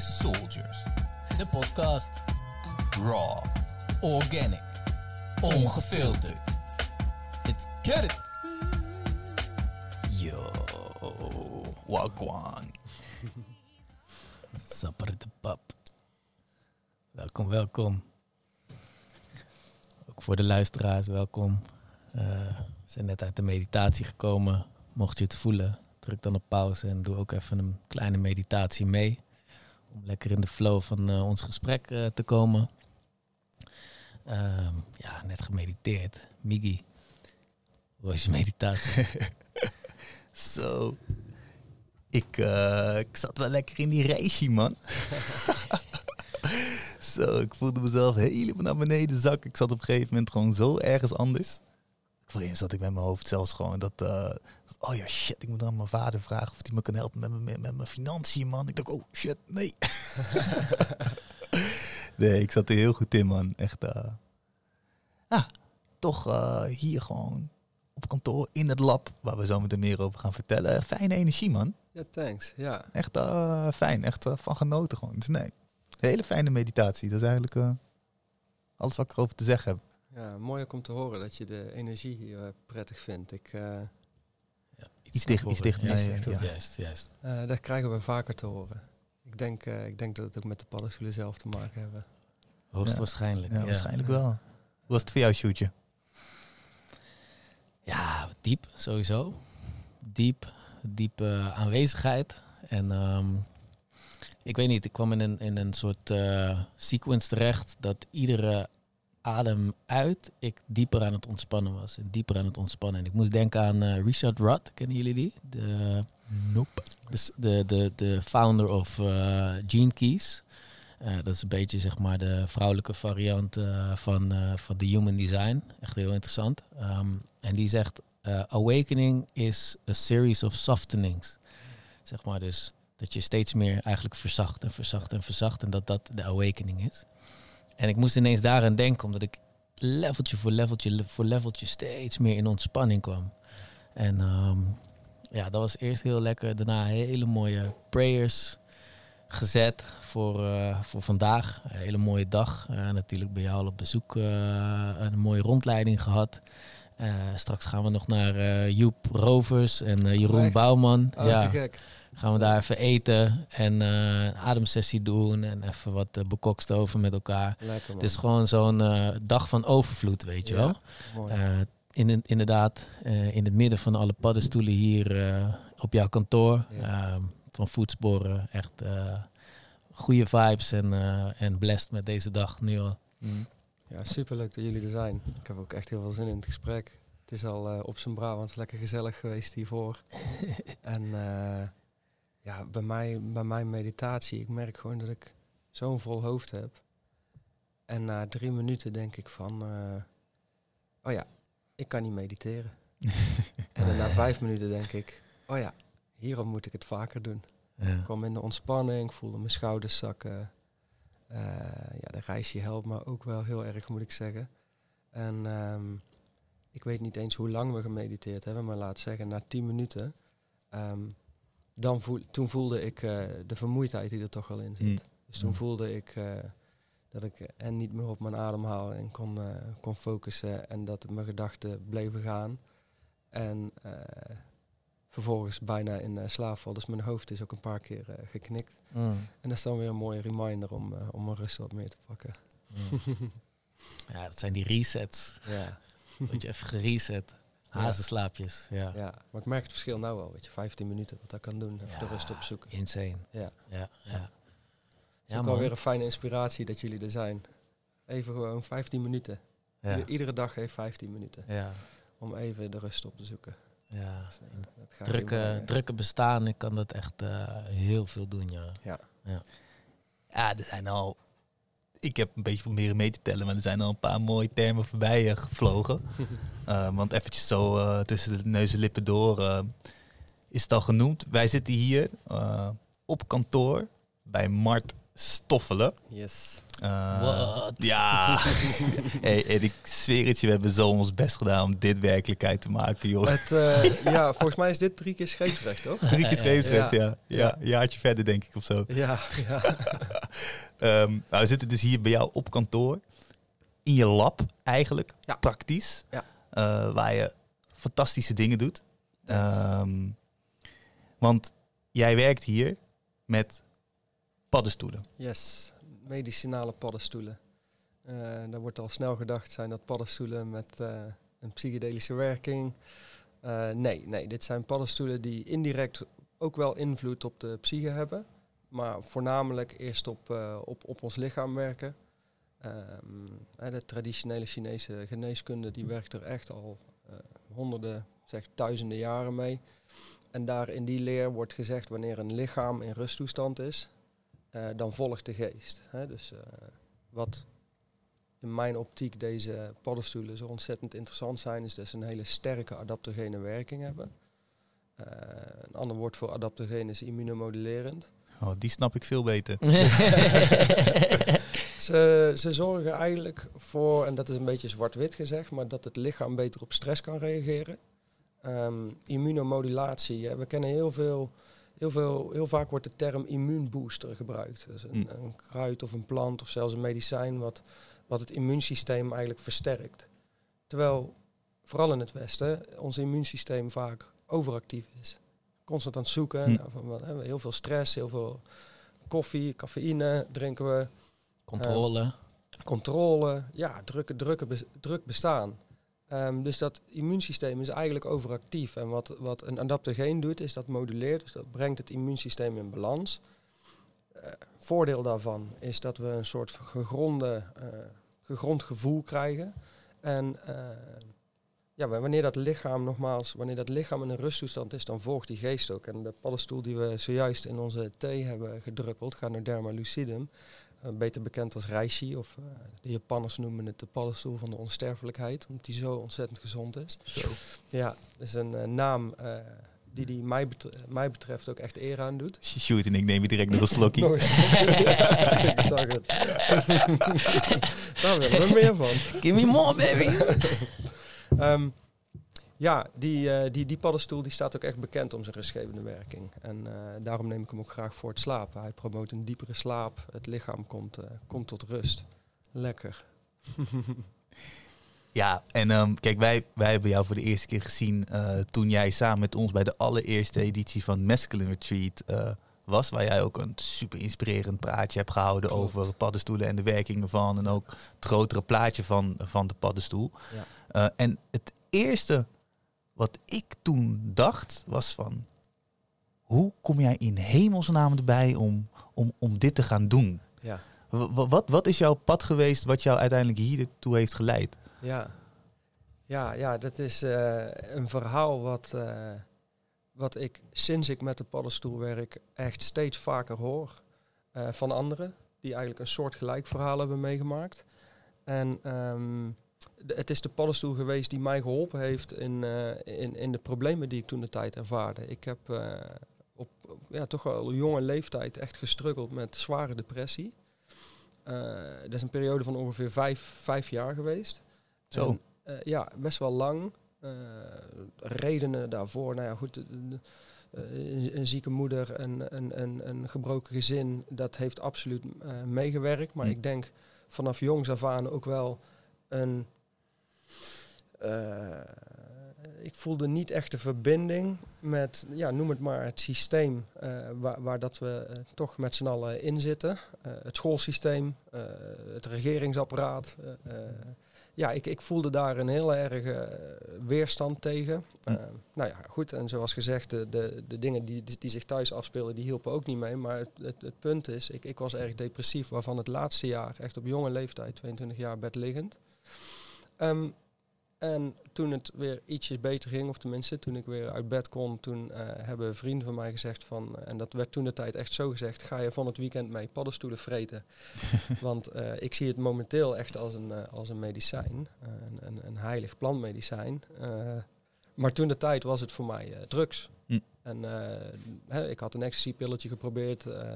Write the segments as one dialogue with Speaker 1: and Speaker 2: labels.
Speaker 1: is Soldiers.
Speaker 2: De podcast.
Speaker 1: Raw.
Speaker 2: Organic. Ongefilterd. Let's get it.
Speaker 1: Yo. Wagwan.
Speaker 2: Sapper de pap. Welkom, welkom. Ook voor de luisteraars, welkom. Eh, we zijn net uit de meditatie gekomen. Mocht je het voelen, druk dan op pauze en doe ook even een kleine meditatie mee. Om lekker in de flow van eh, ons gesprek eh, te komen. Ehm, ja, net gemediteerd. Migi, hoe was je meditatie?
Speaker 1: Zo. Ik, eh, ik zat wel lekker in die reisje, man. zo, ik voelde mezelf helemaal naar beneden zakken. Ik zat op een gegeven moment gewoon zo ergens anders. Voorheen zat ik met mijn hoofd zelfs gewoon dat... eh, oh ja, shit, ik moet aan mijn vader vragen of hij me kan helpen met, mijn- met, met mijn financiën, man. Ik dacht, oh shit, nee. nee, ik zat er heel goed in, man. Echt, ah, toch eh, hier gewoon op kantoor in het lab, waar we zo meteen meer over gaan vertellen. Fijne energie, man.
Speaker 3: Ja, thanks. Ja,
Speaker 1: Echt eh, fijn, echt van genoten gewoon. Dus nee, hele fijne meditatie. Dat is eigenlijk alles wat ik erover te zeggen heb.
Speaker 3: Ja, mooi ook om te horen dat je de energie hier eh, prettig vindt. Ik, eh,
Speaker 2: Ja,
Speaker 1: Iets dicht- iets dichter
Speaker 2: Juist,
Speaker 1: bij je, ja.
Speaker 2: juist, juist.
Speaker 3: eh, dat krijgen we vaker te horen. Ik denk, eh, ik denk dat het ook met de paddenstoelen zelf te maken hebben.
Speaker 2: Hoogstwaarschijnlijk.
Speaker 1: Ja,
Speaker 2: ja.
Speaker 1: waarschijnlijk wel. Hoe was het voor jou, Shootje?
Speaker 2: Ja, diep sowieso. Diep, diepe aanwezigheid. En ehm, ik weet niet, ik kwam in een, in een soort eh, sequence terecht dat iedere adem uit ik dieper aan het ontspannen was. En dieper aan het ontspannen. En ik moest denken aan eh, Richard Rudd, kennen jullie die? De,
Speaker 1: Nope.
Speaker 2: de, de, de, de founder of eh, Gene Keys. Eh, dat is een beetje zeg maar de vrouwelijke variant van, van de human design. Echt heel interessant. Ehm, en die zegt, awakening is a series of softenings. Zeg maar dus dat je steeds meer eigenlijk verzacht en verzacht en verzacht. En dat dat de awakening is. En ik moest ineens daaraan denken, omdat ik leveltje voor leveltje voor leveltje steeds meer in ontspanning kwam. En ehm, ja, dat was eerst heel lekker. Daarna hele mooie prayers gezet voor, eh, voor vandaag. Een hele mooie dag. Eh, natuurlijk bij jou al op bezoek. eh, een mooie rondleiding gehad. Eh, straks gaan we nog naar Joep Rovers en Jeroen
Speaker 3: echt?
Speaker 2: Bouwman.
Speaker 3: Oh,
Speaker 2: ja,
Speaker 3: te gek.
Speaker 2: Gaan we daar even eten en eh, een ademsessie doen. En even wat uh, bekokstoven met elkaar.
Speaker 3: Lekker man.
Speaker 2: Het is gewoon zo'n eh, dag van overvloed, weet je
Speaker 3: Ja,
Speaker 2: wel.
Speaker 3: Mooi.
Speaker 2: Eh, in, inderdaad, eh, in het midden van alle paddenstoelen hier eh, op jouw kantoor.
Speaker 3: Ja.
Speaker 2: ehm, van voetsporen. Echt eh, goede vibes en, eh, en blessed met deze dag nu al.
Speaker 1: Mm.
Speaker 3: Ja, superleuk dat jullie er zijn. Ik heb ook echt heel veel zin in het gesprek. Het is al eh, op zijn Brabant lekker gezellig geweest hiervoor. en eh, ja, bij, mij, bij mijn meditatie, ik merk gewoon dat ik zo'n vol hoofd heb. En na drie minuten denk ik van, eh, oh ja, ik kan niet mediteren. en dan na vijf minuten denk ik, oh ja, hierom moet ik het vaker doen.
Speaker 2: Ja.
Speaker 3: Ik kwam in de ontspanning, voelde mijn schouders zakken. Eh, ja, de reisje helpt me ook wel heel erg, moet ik zeggen. En ehm, ik weet niet eens hoe lang we gemediteerd hebben, maar laat zeggen, na 10 minuten, ehm, dan voel, toen voelde ik eh, de vermoeidheid die er toch wel in zit.
Speaker 1: Mm.
Speaker 3: Dus toen
Speaker 1: Mm.
Speaker 3: voelde ik eh, dat ik en niet meer op mijn ademhaling en kon, eh, kon focussen en dat mijn gedachten bleven gaan. En eh, vervolgens bijna in uh, slaap val. Dus mijn hoofd is ook een paar keer eh, geknikt.
Speaker 2: Mm,
Speaker 3: En dat is dan weer een mooie reminder om, om mijn rust wat meer te pakken.
Speaker 2: mm. ja, dat zijn die resets.
Speaker 3: Ja,
Speaker 2: Dat je even gereset. Hazenslaapjes. Ja.
Speaker 3: ja, maar ik merk het verschil nou wel. Weet je, 15 minuten wat dat kan doen. Even de
Speaker 2: Ja,
Speaker 3: rust opzoeken.
Speaker 2: Insane.
Speaker 3: Ja.
Speaker 2: Ja, ja.
Speaker 3: Het
Speaker 2: ja
Speaker 3: is ook alweer een fijne inspiratie dat jullie er zijn. Even gewoon 15 minuten.
Speaker 2: Ja.
Speaker 3: Ieder- Iedere dag heeft 15 minuten.
Speaker 2: Ja,
Speaker 3: Om even de rust op te zoeken.
Speaker 2: ja.
Speaker 3: Dus, dat gaat
Speaker 2: Drukke, drukke bestaan, ik kan dat echt eh, heel veel doen, ja.
Speaker 1: Ja, er zijn al... Ik heb een beetje proberen mee te tellen, maar er zijn al een paar mooie termen voorbij eh, gevlogen. Eh, want eventjes zo eh, tussen de neus en lippen door eh, is het al genoemd. Wij zitten hier op kantoor bij Mart stoffelen.
Speaker 3: Yes.
Speaker 1: Uh,
Speaker 2: What?
Speaker 1: Ja. hey, en ik zweer het je, we hebben zo ons best gedaan om dit werkelijkheid te maken, joh.
Speaker 3: Het, uh, ja, volgens mij is dit drie keer scheepsrecht, toch?
Speaker 1: Drie keer scheepsrecht, ja. Ja, ja.
Speaker 3: Ja.
Speaker 1: Een jaartje verder, denk ik, of zo.
Speaker 3: Ja, ja.
Speaker 1: Um, nou, we zitten dus hier bij jou op kantoor. In je lab, eigenlijk.
Speaker 3: Ja.
Speaker 1: Praktisch.
Speaker 3: Ja.
Speaker 1: Uh, waar je fantastische dingen doet. Um, want jij werkt hier met paddenstoelen.
Speaker 3: Yes, medicinale paddenstoelen. Uh, daar wordt al snel gedacht, zijn dat paddenstoelen met uh, een psychedelische werking? Uh, nee, nee, dit zijn paddenstoelen die indirect ook wel invloed op de psyche hebben. Maar voornamelijk eerst op, op, op ons lichaam werken. Um, de traditionele Chinese geneeskunde die werkt er echt al honderden, zeg duizenden jaren mee. En daar in die leer wordt gezegd wanneer een lichaam in rusttoestand is, uh, dan volgt de geest. Hè? Dus wat in mijn optiek deze paddenstoelen zo ontzettend interessant zijn, is dat ze een hele sterke adaptogene werking hebben. Een ander woord voor adaptogeen is immunomodulerend.
Speaker 1: Oh, die snap ik veel beter.
Speaker 3: ze, ze zorgen eigenlijk voor, en dat is een beetje zwart-wit gezegd, maar dat het lichaam beter op stress kan reageren. Um, immunomodulatie. Hè. We kennen heel veel, heel veel, heel vaak wordt de term immuunbooster gebruikt. Dus een,
Speaker 1: Mm.
Speaker 3: een kruid of een plant of zelfs een medicijn wat, wat het immuunsysteem eigenlijk versterkt. Terwijl, vooral in het Westen, ons immuunsysteem vaak overactief is. Constant aan het zoeken.
Speaker 1: Hm.
Speaker 3: Nou, van, wat, hè, heel veel stress, heel veel koffie, cafeïne drinken we.
Speaker 2: Controle.
Speaker 3: Controle, ja, drukke, drukke, be- druk bestaan. Um, dus dat immuunsysteem is eigenlijk overactief. En wat, wat een adaptogeen doet, is dat moduleert. Dus dat brengt het immuunsysteem in balans. Uh, voordeel daarvan is dat we een soort gegronde, uh, gegrond gevoel krijgen. En uh, ja, wanneer dat lichaam nogmaals, wanneer dat lichaam in een rusttoestand is, dan volgt die geest ook. En de paddenstoel die we zojuist in onze thee hebben gedruppeld, Ganoderma lucidum, uh, beter bekend als reishi, of uh, de Japanners noemen het de paddenstoel van de onsterfelijkheid, omdat die zo ontzettend gezond is.
Speaker 1: Zo.
Speaker 3: Ja, dat is een uh, naam die die mij, mij betreft ook echt eer aan doet.
Speaker 1: Shoot, en ik neem je direct nog een slokje.
Speaker 3: Nog ik zag het. Daar willen we meer van.
Speaker 2: Give me more, baby!
Speaker 3: Um, ja, die, uh, die, die paddenstoel die staat ook echt bekend om zijn rustgevende werking. En uh, daarom neem ik hem ook graag voor het slapen. Hij promoot een diepere slaap. Het lichaam komt, uh, komt tot rust. Lekker.
Speaker 1: ja, en um, kijk, wij, wij hebben jou voor de eerste keer gezien toen jij samen met ons bij de allereerste editie van Masculine Retreat was. Waar jij ook een super inspirerend praatje hebt gehouden Klopt. over paddenstoelen en de werking ervan. En ook het grotere plaatje van, van de paddenstoel.
Speaker 3: Ja.
Speaker 1: en het eerste wat ik toen dacht was van... Hoe kom jij in hemelsnaam erbij om, om, om dit te gaan doen?
Speaker 3: Ja.
Speaker 1: Wat, wat, wat is jouw pad geweest wat jou uiteindelijk hiertoe heeft geleid?
Speaker 3: Ja, ja, ja dat is uh, een verhaal wat, uh, wat ik sinds ik met de paddenstoel werk echt steeds vaker hoor uh, van anderen. Die eigenlijk een soort gelijk verhaal hebben meegemaakt. En um, de, het is de paddenstoel geweest die mij geholpen heeft in, uh, in, in de problemen die ik toen de tijd ervaarde. Ik heb uh, op, ja, toch wel jonge leeftijd echt gestruggeld met zware depressie. Dat is een periode van ongeveer vijf, vijf jaar geweest.
Speaker 1: Zo.
Speaker 3: En, ja, best wel lang. Redenen daarvoor, nou ja, goed. Een, een zieke moeder, een, een, een, een gebroken gezin, dat heeft absoluut meegewerkt. Maar
Speaker 1: hm.
Speaker 3: ik denk vanaf jongs af aan ook wel een uh, ik voelde niet echt de verbinding met, ja, noem het maar, het systeem uh, waar, waar, dat we toch met z'n allen in zitten. het schoolsysteem, het regeringsapparaat. Ja, ik, ik voelde daar een heel erg weerstand tegen.
Speaker 1: Hm.
Speaker 3: nou ja, goed, en zoals gezegd, de, de, de dingen die, die, die zich thuis afspelen, die hielpen ook niet mee. Maar het, het, het punt is, ik, ik was erg depressief, waarvan het laatste jaar, echt op jonge leeftijd, 22 jaar bedliggend. Um, en toen het weer ietsjes beter ging, of tenminste toen ik weer uit bed kon, toen uh, hebben vrienden van mij gezegd van, uh, en dat werd toen de tijd echt zo gezegd, ga je van het weekend mee paddenstoelen vreten. Want uh, ik zie het momenteel echt als een, als een medicijn, een, een, een heilig plantmedicijn. maar toen de tijd was het voor mij drugs.
Speaker 1: Hm.
Speaker 3: En eh, hè, ik had een ecstasy-pilletje geprobeerd eh,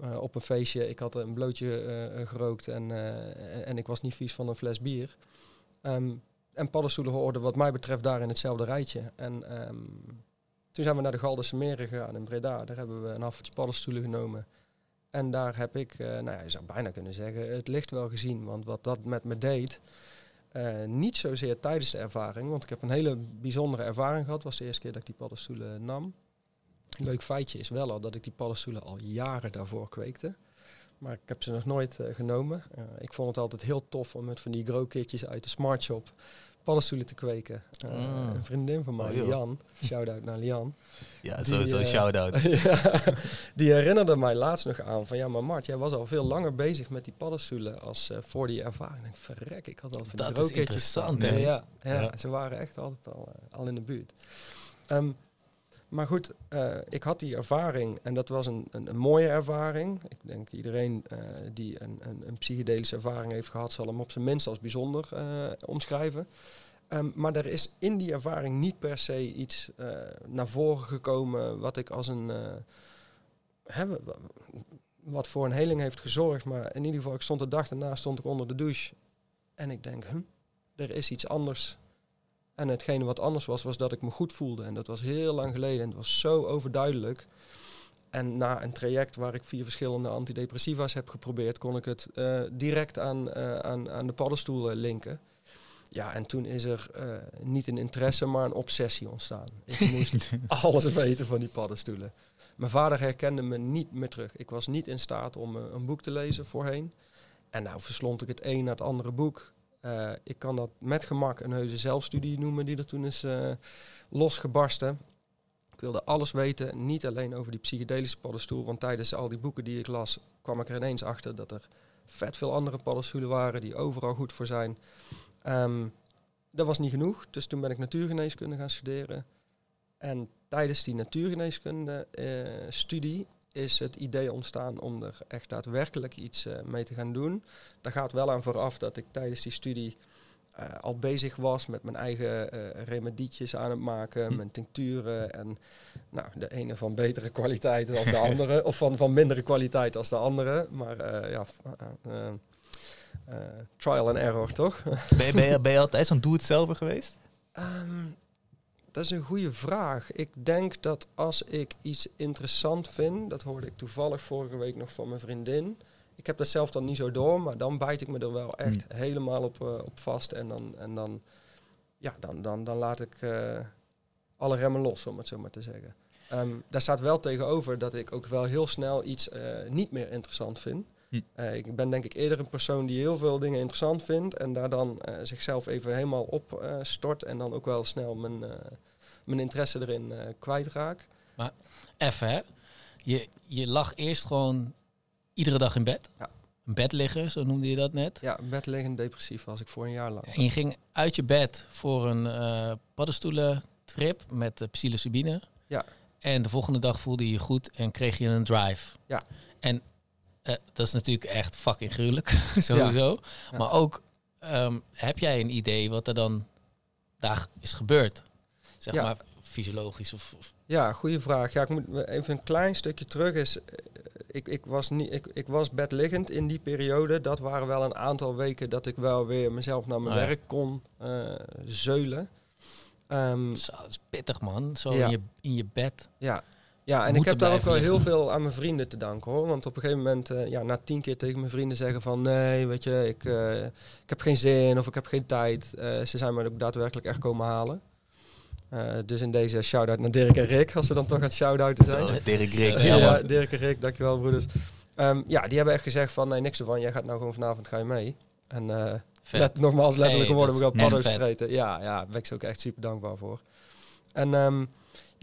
Speaker 3: eh, op een feestje. Ik had een blootje eh, gerookt en, eh, en, en ik was niet vies van een fles bier. Ehm, en paddenstoelen hoorden wat mij betreft daar in hetzelfde rijtje. En ehm, toen zijn we naar de Galderse Meren gegaan in Breda. Daar hebben we een afvaltje paddenstoelen genomen. En daar heb ik, eh, nou ja, je zou bijna kunnen zeggen, het licht wel gezien. Want wat dat met me deed, eh, niet zozeer tijdens de ervaring, want ik heb een hele bijzondere ervaring gehad. Was de eerste keer dat ik die paddenstoelen nam. Een leuk feitje is wel al dat ik die paddenstoelen al jaren daarvoor kweekte. Maar ik heb ze nog nooit eh, genomen. Eh, ik vond het altijd heel tof om met van die grow-kitjes uit de Smart Shop paddenstoelen te kweken. Eh,
Speaker 2: Mm.
Speaker 3: Een vriendin van mij,
Speaker 1: Oh.
Speaker 3: Lian, shout-out naar Lian.
Speaker 1: Ja,
Speaker 3: Die,
Speaker 1: sowieso shout-out.
Speaker 3: ja, die herinnerde mij laatst nog aan van ja, maar Mart, jij was al veel langer bezig met die paddenstoelen als voor die ervaring. Ik verrek, ik had al van die
Speaker 2: Dat is
Speaker 3: rooketjes
Speaker 2: interessant, hè?
Speaker 3: Ja, ja,
Speaker 2: Ja.
Speaker 3: ze waren echt altijd al, al in de buurt. Ehm, maar goed, eh, ik had die ervaring en dat was een, een, een mooie ervaring. Ik denk iedereen eh, die een, een, een psychedelische ervaring heeft gehad, zal hem op zijn minst als bijzonder eh, omschrijven. Ehm, maar er is in die ervaring niet per se iets naar voren gekomen wat ik als een. hè, wa- wa- wat voor een heling heeft gezorgd. Maar in ieder geval, ik stond de dag daarna stond ik onder de douche. En ik denk, hm, er is iets anders. En hetgene wat anders was, was dat ik me goed voelde. En dat was heel lang geleden. En het was zo overduidelijk. En na een traject waar ik vier verschillende antidepressiva's heb geprobeerd, kon ik het eh, direct aan, eh, aan, aan de paddenstoel linken. Ja, en toen is er eh, niet een interesse, maar een obsessie ontstaan. Ik moest alles weten van die paddenstoelen. Mijn vader herkende me niet meer terug. Ik was niet in staat om een boek te lezen voorheen. En nou verslond ik het een naar het andere boek. Eh, ik kan dat met gemak een heuse zelfstudie noemen die er toen is eh, losgebarsten. Ik wilde alles weten, niet alleen over die psychedelische paddenstoel. Want tijdens al die boeken die ik las, kwam ik er ineens achter dat er vet veel andere paddenstoelen waren die overal goed voor zijn. Ehm, dat was niet genoeg, dus toen ben ik natuurgeneeskunde gaan studeren. En tijdens die natuurgeneeskunde-studie is het idee ontstaan om er echt daadwerkelijk iets eh, mee te gaan doen. Daar gaat wel aan vooraf dat ik tijdens die studie eh, al bezig was met mijn eigen eh, remedietjes aan het maken,
Speaker 1: Hm.
Speaker 3: mijn tincturen. En nou, de ene van betere kwaliteit dan de andere, of van, van mindere kwaliteit als de andere. Maar ja, trial and error, toch?
Speaker 1: Ben je, ben je, ben je altijd zo'n doe-het-zelver geweest?
Speaker 3: Ehm, dat is een goede vraag. Ik denk dat als ik iets interessant vind, dat hoorde ik toevallig vorige week nog van mijn vriendin. Ik heb dat zelf dan niet zo door, maar dan bijt ik me er wel echt helemaal op, eh, op vast. En dan, en dan, ja, dan, dan, dan laat ik eh, alle remmen los, om het zo maar te zeggen. Ehm, daar staat wel tegenover dat ik ook wel heel snel iets eh, niet meer interessant vind.
Speaker 1: Hm.
Speaker 3: Eh, ik ben denk ik eerder een persoon die heel veel dingen interessant vindt en daar dan eh, zichzelf even helemaal op eh, stort en dan ook wel snel mijn, mijn interesse erin kwijtraak.
Speaker 2: Even, hè. Je, je lag eerst gewoon iedere dag in bed.
Speaker 3: Ja.
Speaker 2: Een bed liggen, zo noemde je dat net.
Speaker 3: Ja, bedliggend depressief was ik voor een jaar lang.
Speaker 2: En je ging uit je bed voor een paddenstoelentrip met psilocybine.
Speaker 3: Ja.
Speaker 2: En de volgende dag voelde je je goed en kreeg je een drive.
Speaker 3: Ja.
Speaker 2: En eh, dat is natuurlijk echt fucking gruwelijk, sowieso.
Speaker 3: Ja.
Speaker 2: Maar ook, ehm, heb jij een idee wat er dan daar is gebeurd? Zeg
Speaker 3: Ja.
Speaker 2: maar fysiologisch of, of
Speaker 3: Ja, goede vraag. Ja, ik moet even een klein stukje terug. Is, eh, ik, ik, was niet, ik, ik was bedliggend in die periode. Dat waren wel een aantal weken dat ik wel weer mezelf naar mijn
Speaker 2: Oh ja.
Speaker 3: werk kon eh, zeulen. Ehm,
Speaker 2: Zo, dat is pittig man, zo in, je, in je bed.
Speaker 3: ja. Ja, en ik heb daar ook wel heel veel aan mijn vrienden te danken hoor. Want op een gegeven moment, eh, ja, na tien keer tegen mijn vrienden zeggen van... nee, weet je, ik, eh, ik heb geen zin of ik heb geen tijd. Eh, ze zijn me ook daadwerkelijk echt komen halen. Dus in deze shout-out naar Dirk en Rick, als we dan toch aan het shout-outen zijn.
Speaker 1: Dirk Rick.
Speaker 2: Ja,
Speaker 3: Ja. Dirk en Rick, dankjewel broeders. Ehm, ja, die hebben echt gezegd van, nee, niks ervan. Jij gaat nou gewoon vanavond, ga je mee. En let, nogmaals, letterlijk
Speaker 2: Hey,
Speaker 3: we gaan paddo's
Speaker 2: vet.
Speaker 3: vreten. Ja, ja, daar ben ik ze ook echt super dankbaar voor. En ehm,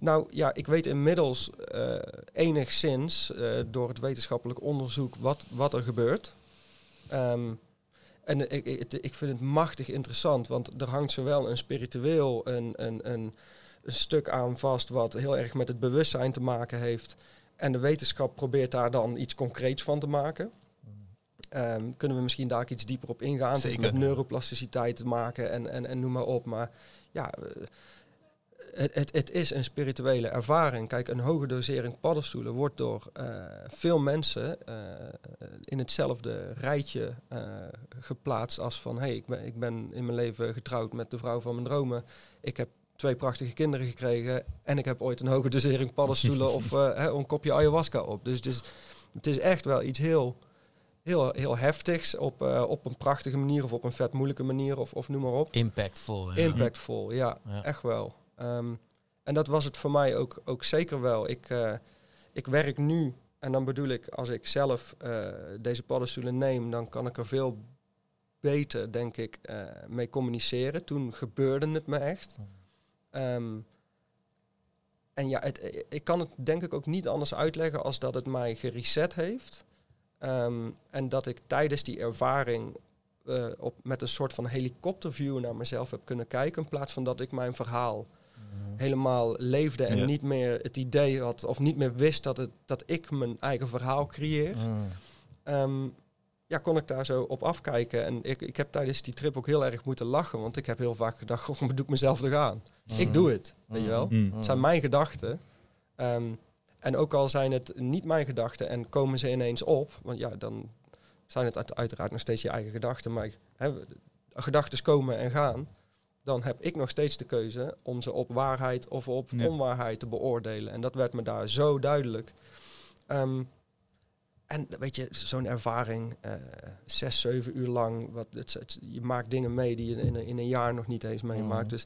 Speaker 3: nou ja, ik weet inmiddels eh, enigszins eh, door het wetenschappelijk onderzoek wat, wat er gebeurt. Ehm, en ik, ik, ik vind het machtig interessant, want er hangt zowel een spiritueel een, een, een, een stuk aan vast wat heel erg met het bewustzijn te maken heeft. En de wetenschap probeert daar dan iets concreets van te maken. Ehm, kunnen we misschien daar iets dieper op ingaan?
Speaker 1: Zeker.
Speaker 3: met neuroplasticiteit te maken en, en, en noem maar op. Maar ja, eh, het, het, het is een spirituele ervaring. Kijk, een hoge dosering paddenstoelen wordt door eh, veel mensen eh, in hetzelfde rijtje eh, geplaatst als van... hey, ik ben, ik ben in mijn leven getrouwd met de vrouw van mijn dromen. Ik heb twee prachtige kinderen gekregen en ik heb ooit een hoge dosering paddenstoelen of een kopje ayahuasca op. Dus, dus het is echt wel iets heel, heel, heel heftigs op, op een prachtige manier of op een vet moeilijke manier of, of noem maar op.
Speaker 2: Impactvol. Ja.
Speaker 3: Impactvol, ja,
Speaker 2: Ja.
Speaker 3: echt wel. Ehm, en dat was het voor mij ook, ook zeker wel. Ik, eh, ik werk nu, en dan bedoel ik, als ik zelf eh, deze paddenstoelen neem, dan kan ik er veel beter, denk ik, eh, mee communiceren. Toen gebeurde het me echt. Ehm, en ja, het, ik kan het denk ik ook niet anders uitleggen als dat het mij gereset heeft. Ehm, en dat ik tijdens die ervaring op, met een soort van helikopterview naar mezelf heb kunnen kijken. In plaats van dat ik mijn verhaal. Helemaal leefde en
Speaker 1: Ja.
Speaker 3: niet meer het idee had of niet meer wist dat, het, dat ik mijn eigen verhaal creëer.
Speaker 2: Mhm.
Speaker 3: Ehm, ja, kon ik daar zo op afkijken. En ik, ik heb tijdens die trip ook heel erg moeten lachen, want ik heb heel vaak gedacht, goh, doe ik mezelf toch aan? Ik doe het, weet je wel.
Speaker 1: Mm.
Speaker 3: Het zijn mijn gedachten. Ehm, en ook al zijn het niet mijn gedachten en komen ze ineens op, want ja, dan zijn het uit- uiteraard nog steeds je eigen gedachten, maar hè, gedachten komen en gaan, dan heb ik nog steeds de keuze om ze op waarheid of op
Speaker 1: Ja.
Speaker 3: onwaarheid te beoordelen. En dat werd me daar zo duidelijk. Ehm, en weet je, zo'n ervaring, eh, zes, zeven uur lang, wat, het, het- je maakt dingen mee die je in, een- in een jaar nog niet eens meemaakt.
Speaker 2: Mhm.
Speaker 3: Dus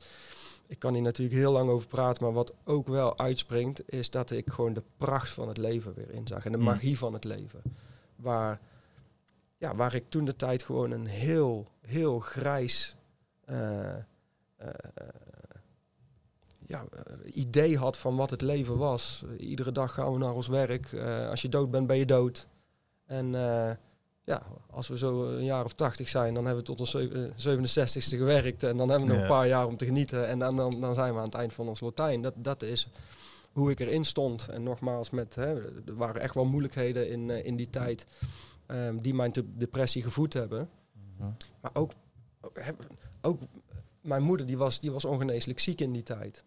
Speaker 3: ik kan hier natuurlijk heel lang over praten, maar wat ook wel uitspringt, is dat ik gewoon de pracht van het leven weer inzag. En de
Speaker 1: Mm.
Speaker 3: magie van het leven. Waar, ja, waar ik toen de tijd gewoon een heel, heel grijs eh, ja, eh, idee had van wat het leven was. Eh, iedere dag gaan we naar ons werk. Eh, als je dood bent, ben je dood. En eh, ja, als we zo een jaar of tachtig zijn, dan hebben we tot ons zeven- eh, 67ste gewerkt. En dan hebben we nog
Speaker 1: Ja.
Speaker 3: een paar jaar om te genieten. En dan, dan, dan zijn we aan het eind van ons Latijn. Dat, dat is hoe ik erin stond. En nogmaals, met, hè, er waren echt wel moeilijkheden in, eh, in die tijd ehm, die mijn depressie gevoed hebben.
Speaker 2: Mhm.
Speaker 3: Maar ook, ook, ook mijn moeder die was, die was ongeneeslijk ziek in die tijd.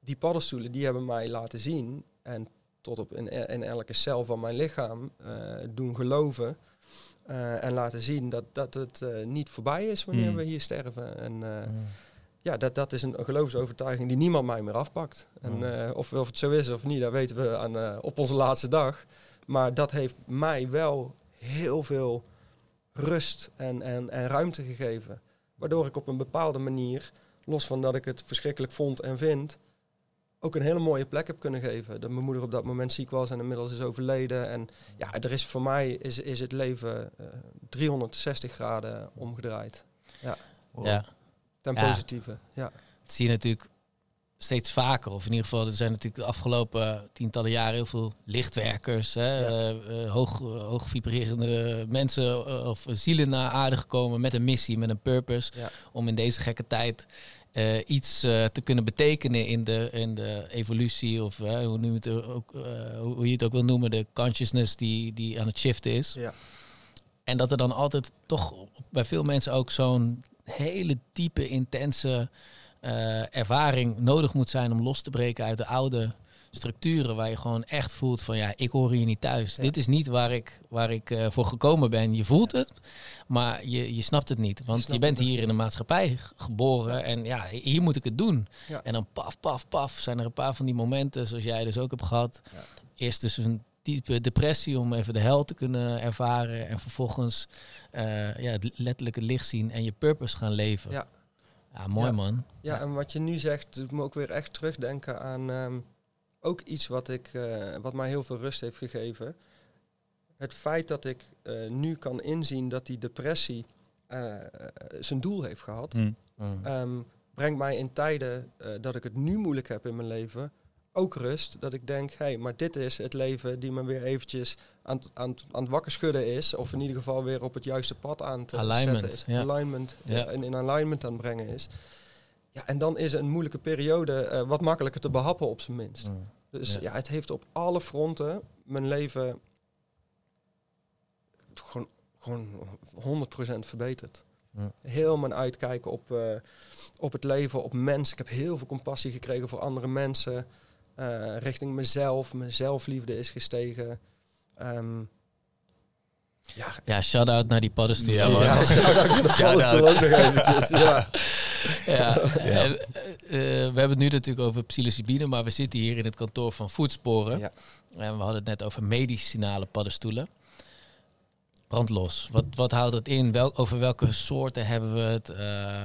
Speaker 3: Die paddenstoelen die hebben mij laten zien en tot op in, in elke cel van mijn lichaam eh, doen geloven eh, en laten zien dat, dat het eh, niet voorbij is wanneer
Speaker 1: Hmm.
Speaker 3: we hier sterven. En
Speaker 2: Mhm.
Speaker 3: ja, dat, dat is een, een geloofsovertuiging die niemand mij meer afpakt. En
Speaker 2: Hmm.
Speaker 3: of, of het zo is of niet, dat weten we aan, op onze laatste dag. Maar dat heeft mij wel heel veel rust en, en, en ruimte gegeven. Waardoor ik op een bepaalde manier, los van dat ik het verschrikkelijk vond en vind, ook een hele mooie plek heb kunnen geven. Dat mijn moeder op dat moment ziek was en inmiddels is overleden. En ja, er is voor mij is, is het leven eh, 360 graden omgedraaid.
Speaker 1: Wow.
Speaker 2: Ja.
Speaker 3: Ten
Speaker 2: Ja.
Speaker 3: positieve. Ja.
Speaker 2: Dat zie je natuurlijk steeds vaker. Of in ieder geval, er zijn natuurlijk de afgelopen tientallen jaren heel veel lichtwerkers, hè,
Speaker 3: Ja.
Speaker 2: eh, eh, hoog, hoog vibrerende mensen eh, of zielen naar aarde gekomen met een missie, met een purpose.
Speaker 3: Ja.
Speaker 2: Om in deze gekke tijd eh, iets eh, te kunnen betekenen in de, in de evolutie. Of eh, hoe, noem je het ook, eh, hoe hoe je het ook wil noemen, de consciousness die, die aan het shiften is.
Speaker 3: Ja.
Speaker 2: En dat er dan altijd toch bij veel mensen ook zo'n hele diepe, intense eh, ervaring nodig moet zijn om los te breken uit de oude structuren waar je gewoon echt voelt van ja, ik hoor hier niet thuis.
Speaker 3: Ja.
Speaker 2: Dit is niet waar ik, waar ik eh, voor gekomen ben. Je voelt het, maar je, je snapt het niet. Want je, bent hier in een maatschappij geboren en ja, hier moet ik het doen.
Speaker 3: Ja.
Speaker 2: En dan paf, paf, paf zijn er een paar van die momenten zoals jij dus ook hebt gehad. Eerst dus een diepe depressie om even de hel te kunnen ervaren en vervolgens eh, ja, het letterlijke licht zien en je purpose gaan leven.
Speaker 3: Ja.
Speaker 2: Mooi
Speaker 3: Ja.
Speaker 2: man.
Speaker 3: Ja, en wat je nu zegt, doet me ook weer echt terugdenken aan ehm, ook iets wat, ik, eh, wat mij heel veel rust heeft gegeven. Het feit dat ik eh, nu kan inzien dat die depressie eh, zijn doel heeft gehad,
Speaker 1: Mm.
Speaker 2: Mm.
Speaker 3: ehm, brengt mij in tijden eh, dat ik het nu moeilijk heb in mijn leven ook rust. Dat ik denk, hé, hey, maar dit is het leven die me weer eventjes aan, het- aan, aan het wakker schudden is. Of in ieder geval weer op het juiste pad aan te
Speaker 2: Alignment,
Speaker 3: zetten is.
Speaker 2: ja.
Speaker 3: Alignment,
Speaker 2: Ja.
Speaker 3: ja. in, in alignment aan het brengen is. Ja, en dan is een moeilijke periode eh, wat makkelijker te behappen op zijn minst.
Speaker 2: Mm.
Speaker 3: Dus
Speaker 2: Ja.
Speaker 3: ja. het heeft op alle fronten mijn leven gewoon, gewoon 100% verbeterd.
Speaker 2: Ja.
Speaker 3: Helemaal uitkijken op, eh, op het leven, op mensen. Ik heb heel veel compassie gekregen voor andere mensen. Eh, richting mezelf. Mijn zelfliefde is gestegen. Ehm, ja,
Speaker 2: Ja, shout-out naar die paddenstoelen.
Speaker 1: Ja, man.
Speaker 3: ja, shout-out naar de
Speaker 1: Shout-out.
Speaker 3: paddenstoel ook nog eventjes. Ja.
Speaker 2: Ja, en, eh, eh, we hebben het nu natuurlijk over psilocybine, maar we zitten hier in het kantoor van Voedsporen.
Speaker 3: Ja.
Speaker 2: En we hadden het net over medicinale paddenstoelen. Brandlos. Wat, wat houdt het in? Wel, over welke soorten hebben we het? Eh,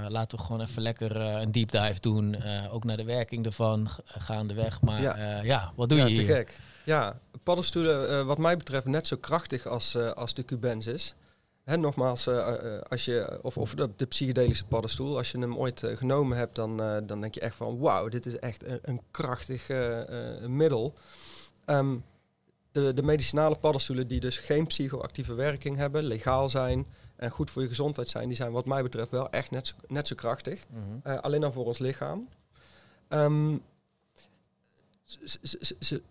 Speaker 2: laten we gewoon even lekker eh, een deep dive doen. eh, ook naar de werking ervan gaandeweg. Maar
Speaker 3: Ja.
Speaker 2: ja, wat doe
Speaker 3: ja,
Speaker 2: je
Speaker 3: te
Speaker 2: hier?
Speaker 3: gek. Ja, paddenstoelen wat mij betreft net zo krachtig als, als de cubensis. Hè, nogmaals, als je, of, of de, de psychedelische paddenstoel, als je hem ooit genomen hebt, dan, dan denk je echt van wauw, dit is echt een, een krachtig middel. Ehm, de, de medicinale paddenstoelen die dus geen psychoactieve werking hebben, legaal zijn en goed voor je gezondheid zijn, die zijn wat mij betreft wel echt net zo, net zo krachtig.
Speaker 2: Mhm.
Speaker 3: Eh, alleen dan voor ons lichaam. Ehm, ze- ze- ze- ze-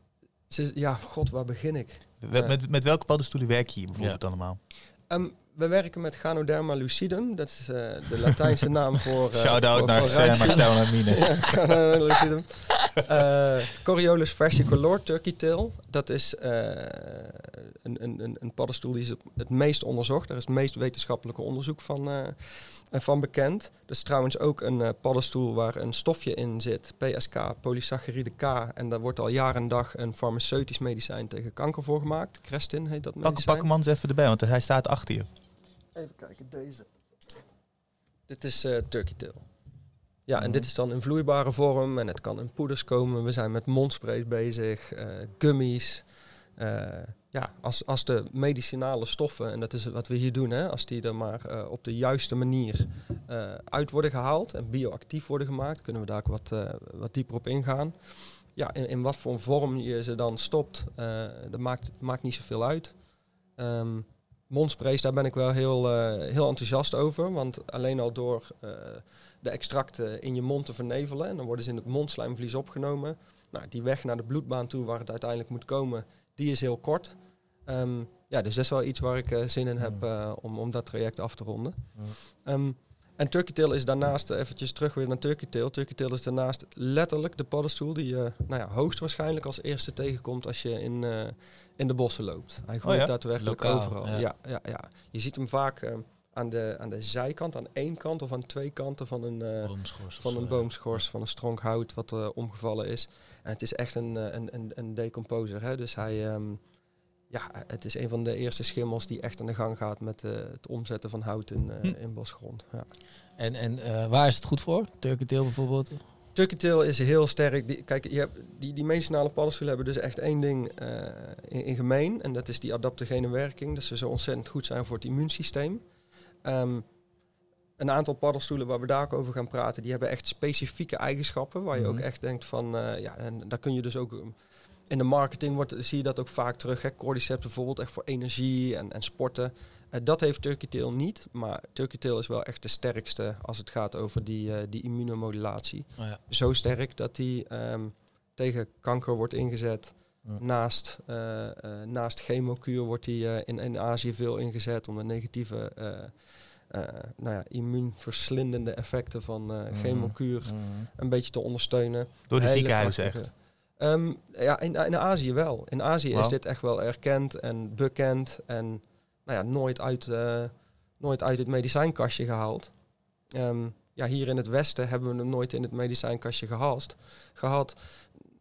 Speaker 3: ze- ja, god, waar begin ik?
Speaker 1: Met, met, met welke paddenstoelen werk je hier bijvoorbeeld
Speaker 2: Ja.
Speaker 1: allemaal?
Speaker 3: Ehm, we werken met Ganoderma lucidum. Dat is eh, de Latijnse naam voor... eh,
Speaker 1: Shout-out
Speaker 3: voor-
Speaker 1: naar.
Speaker 3: Ja, Ganoderma lucidum. Eh, Coriolis versicolor turkey tail. Dat is eh, een, een, een, een paddenstoel die is het, meest onderzocht. Daar is het meest wetenschappelijke onderzoek van, eh, van bekend. Dat is trouwens ook een eh, paddenstoel waar een stofje in zit. PSK, polysaccharide K. En daar wordt al jaren en dag een farmaceutisch medicijn tegen kanker voor gemaakt. Crestin heet dat
Speaker 1: Pak,
Speaker 3: medicijn.
Speaker 1: pak hem anders even erbij, want hij staat achter je.
Speaker 3: Even kijken, deze. Dit is eh turkey. Ja, en dit is dan in vloeibare vorm en het kan in poeders komen. We zijn met mondsprays bezig, eh gummies. Eh, ja, als, als de medicinale stoffen, en dat is wat we hier doen, hè, als die er maar op de juiste manier uit worden gehaald en bioactief worden gemaakt, kunnen we daar ook wat, wat dieper op ingaan. Ja, in, in wat voor vorm je ze dan stopt, dat maakt, maakt niet zoveel uit. Ehm mondsprays, daar ben ik wel heel, eh, heel enthousiast over. Want alleen al door eh, de extracten in je mond te vernevelen, en dan worden ze in het mondslijmvlies opgenomen. Nou, die weg naar de bloedbaan toe waar het uiteindelijk moet komen, die is heel kort. Ehm, ja, dus dat is wel iets waar ik eh, zin in heb om, om dat traject af te ronden. Ehm, en Turkey Tail is daarnaast, eventjes terug weer naar Turkey Tail. Turkey Tail is daarnaast letterlijk de paddenstoel die je nou ja, hoogstwaarschijnlijk als eerste tegenkomt als je in, in de bossen loopt. Hij groeit
Speaker 1: ja?
Speaker 3: daadwerkelijk
Speaker 2: Lokaal,
Speaker 3: overal.
Speaker 2: ja.
Speaker 3: Ja. Ja, ja, Je ziet hem vaak eh, aan, de, aan de zijkant, aan één kant of aan twee kanten van een, eh,
Speaker 2: Boomschors
Speaker 3: van een
Speaker 2: ja.
Speaker 3: boomschors, van een stronk hout wat eh, omgevallen is. En het is echt een, eh, een, een, een decomposer. Hè? Dus hij, ehm, ja, het is een van de eerste schimmels die echt aan de gang gaat met het omzetten van hout in, eh,
Speaker 1: Hm.
Speaker 3: in bosgrond. Ja.
Speaker 2: En, en eh, waar is het goed voor? Turkey tail bijvoorbeeld?
Speaker 3: Turkey tail is heel sterk. Die, kijk, je hebt, die, die medicinale paddenstoelen hebben dus echt één ding eh, in, in gemeen. En dat is die adaptogene werking. Dat ze zo ontzettend goed zijn voor het immuunsysteem. Ehm, een aantal paddenstoelen waar we daar ook over gaan praten, die hebben echt specifieke eigenschappen. Waar je ook
Speaker 2: Mhm.
Speaker 3: echt denkt van, eh, ja, en daar kun je dus ook... um, in de marketing wordt, zie je dat ook vaak terug. Hè? Cordyceps bijvoorbeeld, echt voor energie en, en sporten. Eh, dat heeft Turkey Tail niet. Maar Turkey Tail is wel echt de sterkste als het gaat over die, eh, die immunomodulatie
Speaker 2: Oh, ja.
Speaker 3: zo sterk dat die ehm, tegen kanker wordt ingezet.
Speaker 2: Ja.
Speaker 3: Naast, eh, eh, naast chemokuur wordt die in, in Azië veel ingezet om de negatieve nou ja, immuunverslindende effecten van
Speaker 2: Mhm.
Speaker 3: chemokuur
Speaker 2: Mhm.
Speaker 3: een beetje te ondersteunen.
Speaker 1: Door de
Speaker 3: Hele
Speaker 1: ziekenhuizen echt.
Speaker 3: Ehm, ja, in, in Azië wel. In Azië is dit echt wel erkend en bekend en nou ja, nooit, uit, eh, nooit uit het medicijnkastje gehaald. Ehm, ja, hier in het Westen hebben we hem nooit in het medicijnkastje gehast, gehad.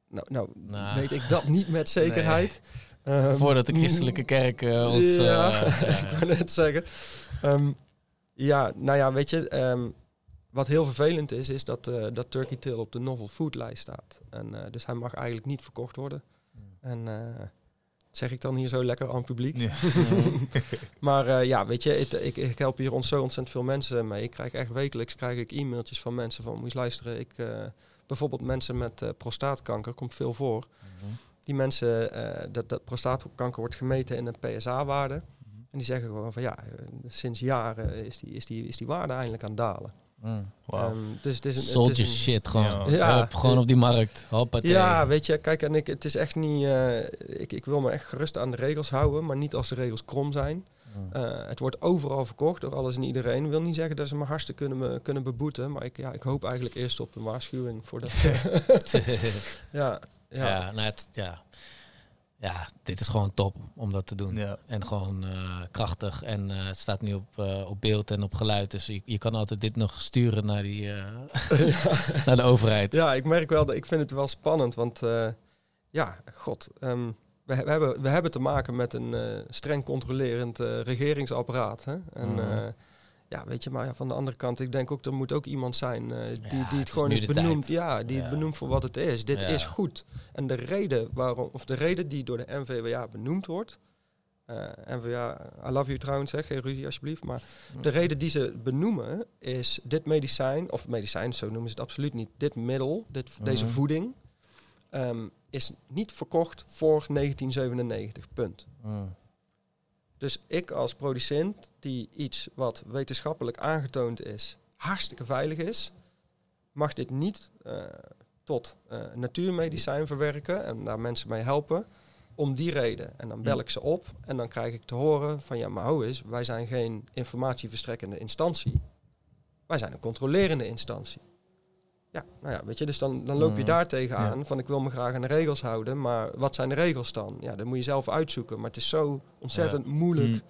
Speaker 3: Nou, nou
Speaker 2: Nou.
Speaker 3: weet ik dat niet met zekerheid. Ehm,
Speaker 2: Voordat de christelijke kerk eh, ons...
Speaker 3: ja,
Speaker 2: ja.
Speaker 3: ik wou net zeggen. Ehm, ja, nou ja, weet je, wat heel vervelend is, is dat, dat Turkey Tail op de novel food lijst staat. En, dus hij mag eigenlijk niet verkocht worden. En eh, zeg ik dan hier zo lekker aan het publiek.
Speaker 1: Ja.
Speaker 3: Maar eh, ja, weet je, ik, ik help hier ons zo ontzettend veel mensen mee. Ik krijg echt wekelijks krijg ik e-mailtjes van mensen van, moet je eens luisteren, ik, eh, bijvoorbeeld mensen met eh, prostaatkanker, komt veel voor.
Speaker 2: Mhm.
Speaker 3: Die mensen, dat, dat prostaatkanker wordt gemeten in een PSA-waarde. En die zeggen gewoon van ja, sinds jaren is die, is, die, is die waarde eindelijk aan het dalen.
Speaker 2: Mm.
Speaker 3: Ehm, dus het is een, het
Speaker 2: Soldier
Speaker 3: is een-
Speaker 2: shit gewoon.
Speaker 1: Ja.
Speaker 3: Ja.
Speaker 2: Hup, gewoon op die markt. Hoppatee.
Speaker 3: Ja, weet je, kijk, en ik, het is echt niet. eh, ik, ik wil me echt gerust aan de regels houden, maar niet als de regels krom zijn. Eh, het wordt overal verkocht door alles en iedereen. Wil niet zeggen dat ze me hartstikke kunnen, me- kunnen beboeten. Maar ik, ja, ik hoop eigenlijk eerst op een waarschuwing voordat ze... ja,
Speaker 2: ja.
Speaker 3: ja.
Speaker 2: nou het, ja. Ja, dit is gewoon top om dat te doen.
Speaker 1: Ja.
Speaker 2: En gewoon eh, krachtig. En eh, het staat nu op, eh, op beeld en op geluid. Dus je, je kan altijd dit nog sturen naar, die, naar de overheid.
Speaker 3: Ja, ik merk wel dat ik vind het wel spannend, want ja, god, ehm, we, we, hebben, we hebben te maken met een streng controlerend regeringsapparaat. Hè? En
Speaker 2: Mhm.
Speaker 3: Ja, weet je, maar ja, van de andere kant, ik denk ook er moet ook iemand zijn eh, die,
Speaker 2: Ja,
Speaker 3: die
Speaker 2: het
Speaker 3: het
Speaker 2: is
Speaker 3: gewoon is benoemd, ja, die
Speaker 2: Ja.
Speaker 3: het benoemt voor wat het is. Dit
Speaker 2: Ja.
Speaker 3: is goed. En de reden waarom, of de reden die door de NVWA benoemd wordt. eh NVWA, I love you trouwens, zeg, geen ruzie alsjeblieft. Maar de reden die ze benoemen is dit medicijn, of medicijn, zo noemen ze het absoluut niet. Dit middel, dit, deze
Speaker 2: Mhm.
Speaker 3: voeding, ehm, is niet verkocht voor 1997. Punt.
Speaker 2: Mm.
Speaker 3: Dus ik als producent, die iets wat wetenschappelijk aangetoond is, hartstikke veilig is, mag dit niet eh, tot eh, natuurmedicijn verwerken en daar mensen mee helpen. Om die reden. En dan bel ik ze op en dan krijg ik te horen van ja, maar hou eens, wij zijn geen informatieverstrekkende instantie. Wij zijn een controlerende instantie. Ja, nou ja, weet je, dus dan, dan loop je
Speaker 2: Mhm.
Speaker 3: daar tegenaan van ik wil me graag aan de regels houden, maar wat zijn de regels dan? Ja, dat moet je zelf uitzoeken, maar het is zo ontzettend moeilijk.
Speaker 1: Mm.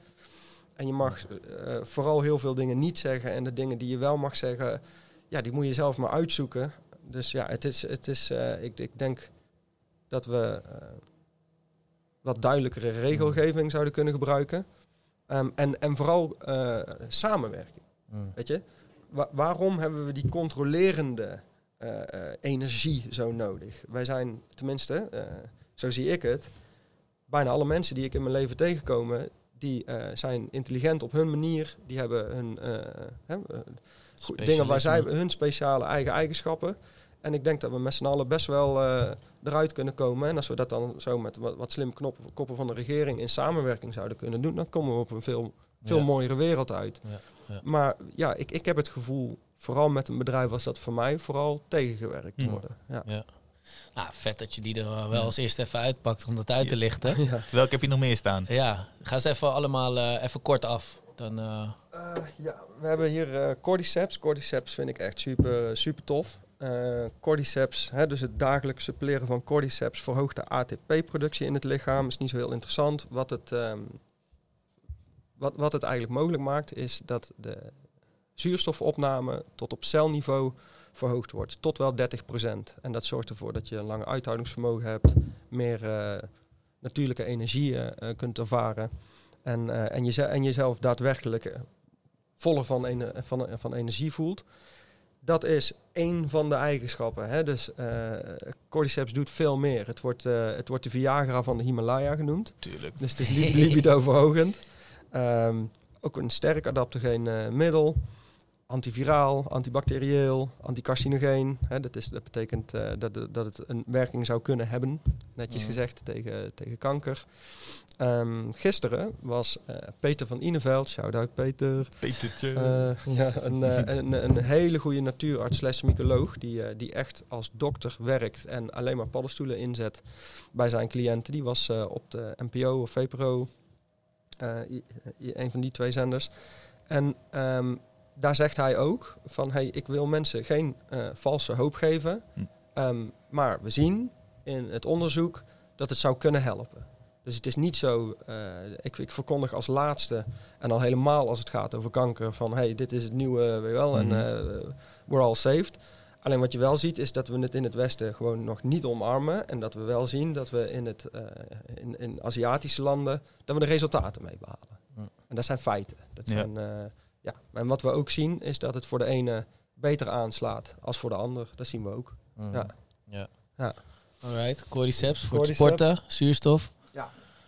Speaker 3: En je mag eh, vooral heel veel dingen niet zeggen en de dingen die je wel mag zeggen, ja, die moet je zelf maar uitzoeken. Dus ja, het is, het is eh, ik, ik denk dat we eh, wat duidelijkere regelgeving zouden kunnen gebruiken. Ehm, en, en vooral eh, samenwerking.
Speaker 2: Mm.
Speaker 3: Weet je, Wa- waarom hebben we die controlerende eh, eh, energie zo nodig? Wij zijn, tenminste, eh, zo zie ik het, bijna alle mensen die ik in mijn leven tegenkomen, die eh, zijn intelligent op hun manier. Die hebben hun eh, eh, dingen waar zij hun speciale eigen eigenschappen. En ik denk dat we met z'n allen best wel eh, eruit kunnen komen. En als we dat dan zo met wat, wat slim knoppen, koppen van de regering in samenwerking zouden kunnen doen, dan komen we op een veel, veel
Speaker 2: Ja.
Speaker 3: mooiere wereld uit.
Speaker 2: Ja, ja.
Speaker 3: Maar ja, ik, ik heb het gevoel, vooral met een bedrijf was dat voor mij vooral tegengewerkt
Speaker 1: Hm.
Speaker 3: worden. Ja.
Speaker 2: Nou, vet dat je die er wel als eerste even uitpakt om dat uit te lichten.
Speaker 3: Ja.
Speaker 1: Welke heb je nog meer staan?
Speaker 2: Ja, ga eens even allemaal eh, even kort af. Dan, eh,
Speaker 3: Eh, ja, we hebben hier eh Cordyceps. Cordyceps vind ik echt super, super tof. Eh, cordyceps, hè, dus het dagelijks suppleren van cordyceps verhoogt de ATP-productie in het lichaam. Is niet zo heel interessant. Wat het, ehm, wat, wat het eigenlijk mogelijk maakt, is dat de zuurstofopname tot op celniveau verhoogd wordt. Tot wel 30%. En dat zorgt ervoor dat je een langer uithoudingsvermogen hebt, meer eh, natuurlijke energie eh, eh, kunt ervaren. En, en, jeze- en jezelf daadwerkelijk voller van, ene- van, van energie voelt. Dat is één van de eigenschappen. Hè? Dus Cordyceps doet veel meer. Het wordt, het wordt de Viagra van de Himalaya genoemd.
Speaker 1: Tuurlijk.
Speaker 3: Dus het is li- libido-verhogend. Ehm, ook een sterk adaptogeen middel. Antiviraal, antibacterieel, anticarcinogeen. Hè, dat, is, dat betekent eh, dat, het- dat het een werking zou kunnen hebben, netjes
Speaker 2: Mhm.
Speaker 3: gezegd, tegen, tegen kanker. Ehm, gisteren was eh, Peter van Ineveld, shout-out Peter,
Speaker 1: Petertje.
Speaker 3: eh, ja, een, een, een hele goede natuurarts slash mycoloog die, die echt als dokter werkt en alleen maar paddenstoelen inzet bij zijn cliënten. Die was op de NPO of VPRO, een van die twee zenders. En ehm, daar zegt hij ook van, hey, ik wil mensen geen eh, valse hoop geven,
Speaker 1: Hm.
Speaker 3: Ehm, maar we zien in het onderzoek dat het zou kunnen helpen. Dus het is niet zo, eh, ik, ik verkondig als laatste en al helemaal als het gaat over kanker van hey, dit is het nieuwe, weet je wel, en
Speaker 1: Mhm.
Speaker 3: eh, we're all saved. Alleen wat je wel ziet is dat we het in het Westen gewoon nog niet omarmen en dat we wel zien dat we in, het, in, in Aziatische landen, dat we de resultaten mee behalen.
Speaker 2: Hm.
Speaker 3: En dat zijn feiten. Dat
Speaker 1: Ja.
Speaker 3: zijn, ja. En wat we ook zien is dat het voor de ene beter aanslaat als voor de ander. Dat zien we ook.
Speaker 2: mm.
Speaker 3: Ja.
Speaker 2: ja.
Speaker 3: Ja.
Speaker 2: Alright, cordyceps voor het sporten, zuurstof.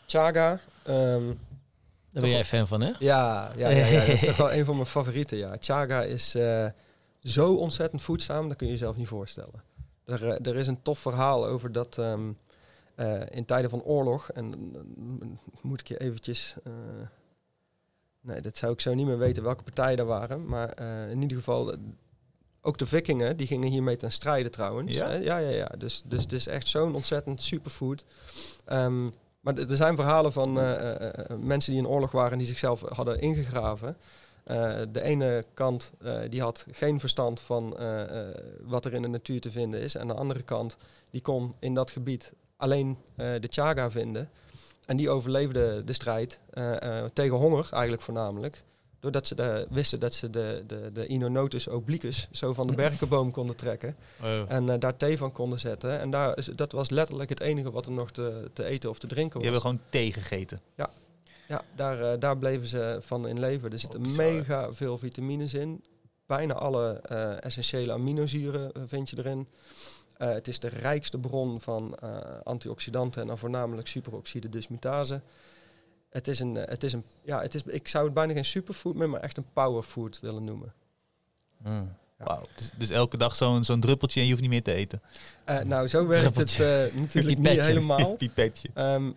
Speaker 3: Chaga, ehm,
Speaker 2: Daar ben jij fan van, hè?
Speaker 3: Ja, ja, ja, ja, dat is toch wel een van mijn favorieten. Ja. Chaga is eh, zo ontzettend voedzaam, dat kun je jezelf niet voorstellen. Er, eh, er is een tof verhaal over dat ehm, eh, in tijden van oorlog, en mm, moet ik je eventjes... nee, dat zou ik zo niet meer weten welke partijen er waren. Maar eh, in ieder geval, eh, ook de vikingen, die gingen hiermee ten strijde trouwens.
Speaker 1: Ja?
Speaker 3: Ja, ja, ja. Dus, dus het is echt zo'n ontzettend superfood. Ehm, maar er zijn verhalen van eh, mensen die in oorlog waren en die zichzelf hadden ingegraven. De ene kant die had geen verstand van wat er in de natuur te vinden is. En de andere kant die kon in dat gebied alleen de Chaga vinden. En die overleefde de strijd eh, eh, tegen honger eigenlijk voornamelijk. Doordat ze de, wisten dat ze de, de, de Inonotus obliquus zo van de berkenboom konden trekken.
Speaker 2: Oh.
Speaker 3: En eh, daar thee van konden zetten. En daar, is- dat was letterlijk het enige wat er nog te, te eten of te drinken
Speaker 1: Die
Speaker 3: was.
Speaker 1: hebben gewoon thee gegeten.
Speaker 3: Ja, daar, eh, daar bleven ze van in leven. Er zitten
Speaker 1: Oh,
Speaker 3: mega veel vitamines in. Bijna alle eh, essentiële aminozuren vind je erin. Eh, het is de rijkste bron van eh, antioxidanten en dan voornamelijk superoxide dismutase. Het is een, eh, het is een, ja, het is, ik zou het bijna geen superfood meer, maar echt een powerfood willen noemen.
Speaker 2: Mm.
Speaker 3: Ja.
Speaker 1: Dus, dus elke dag zo'n zo'n druppeltje en je hoeft niet meer te eten.
Speaker 3: Eh, nou, zo werkt het eh, natuurlijk niet helemaal.
Speaker 1: Pipetje.
Speaker 3: Ehm,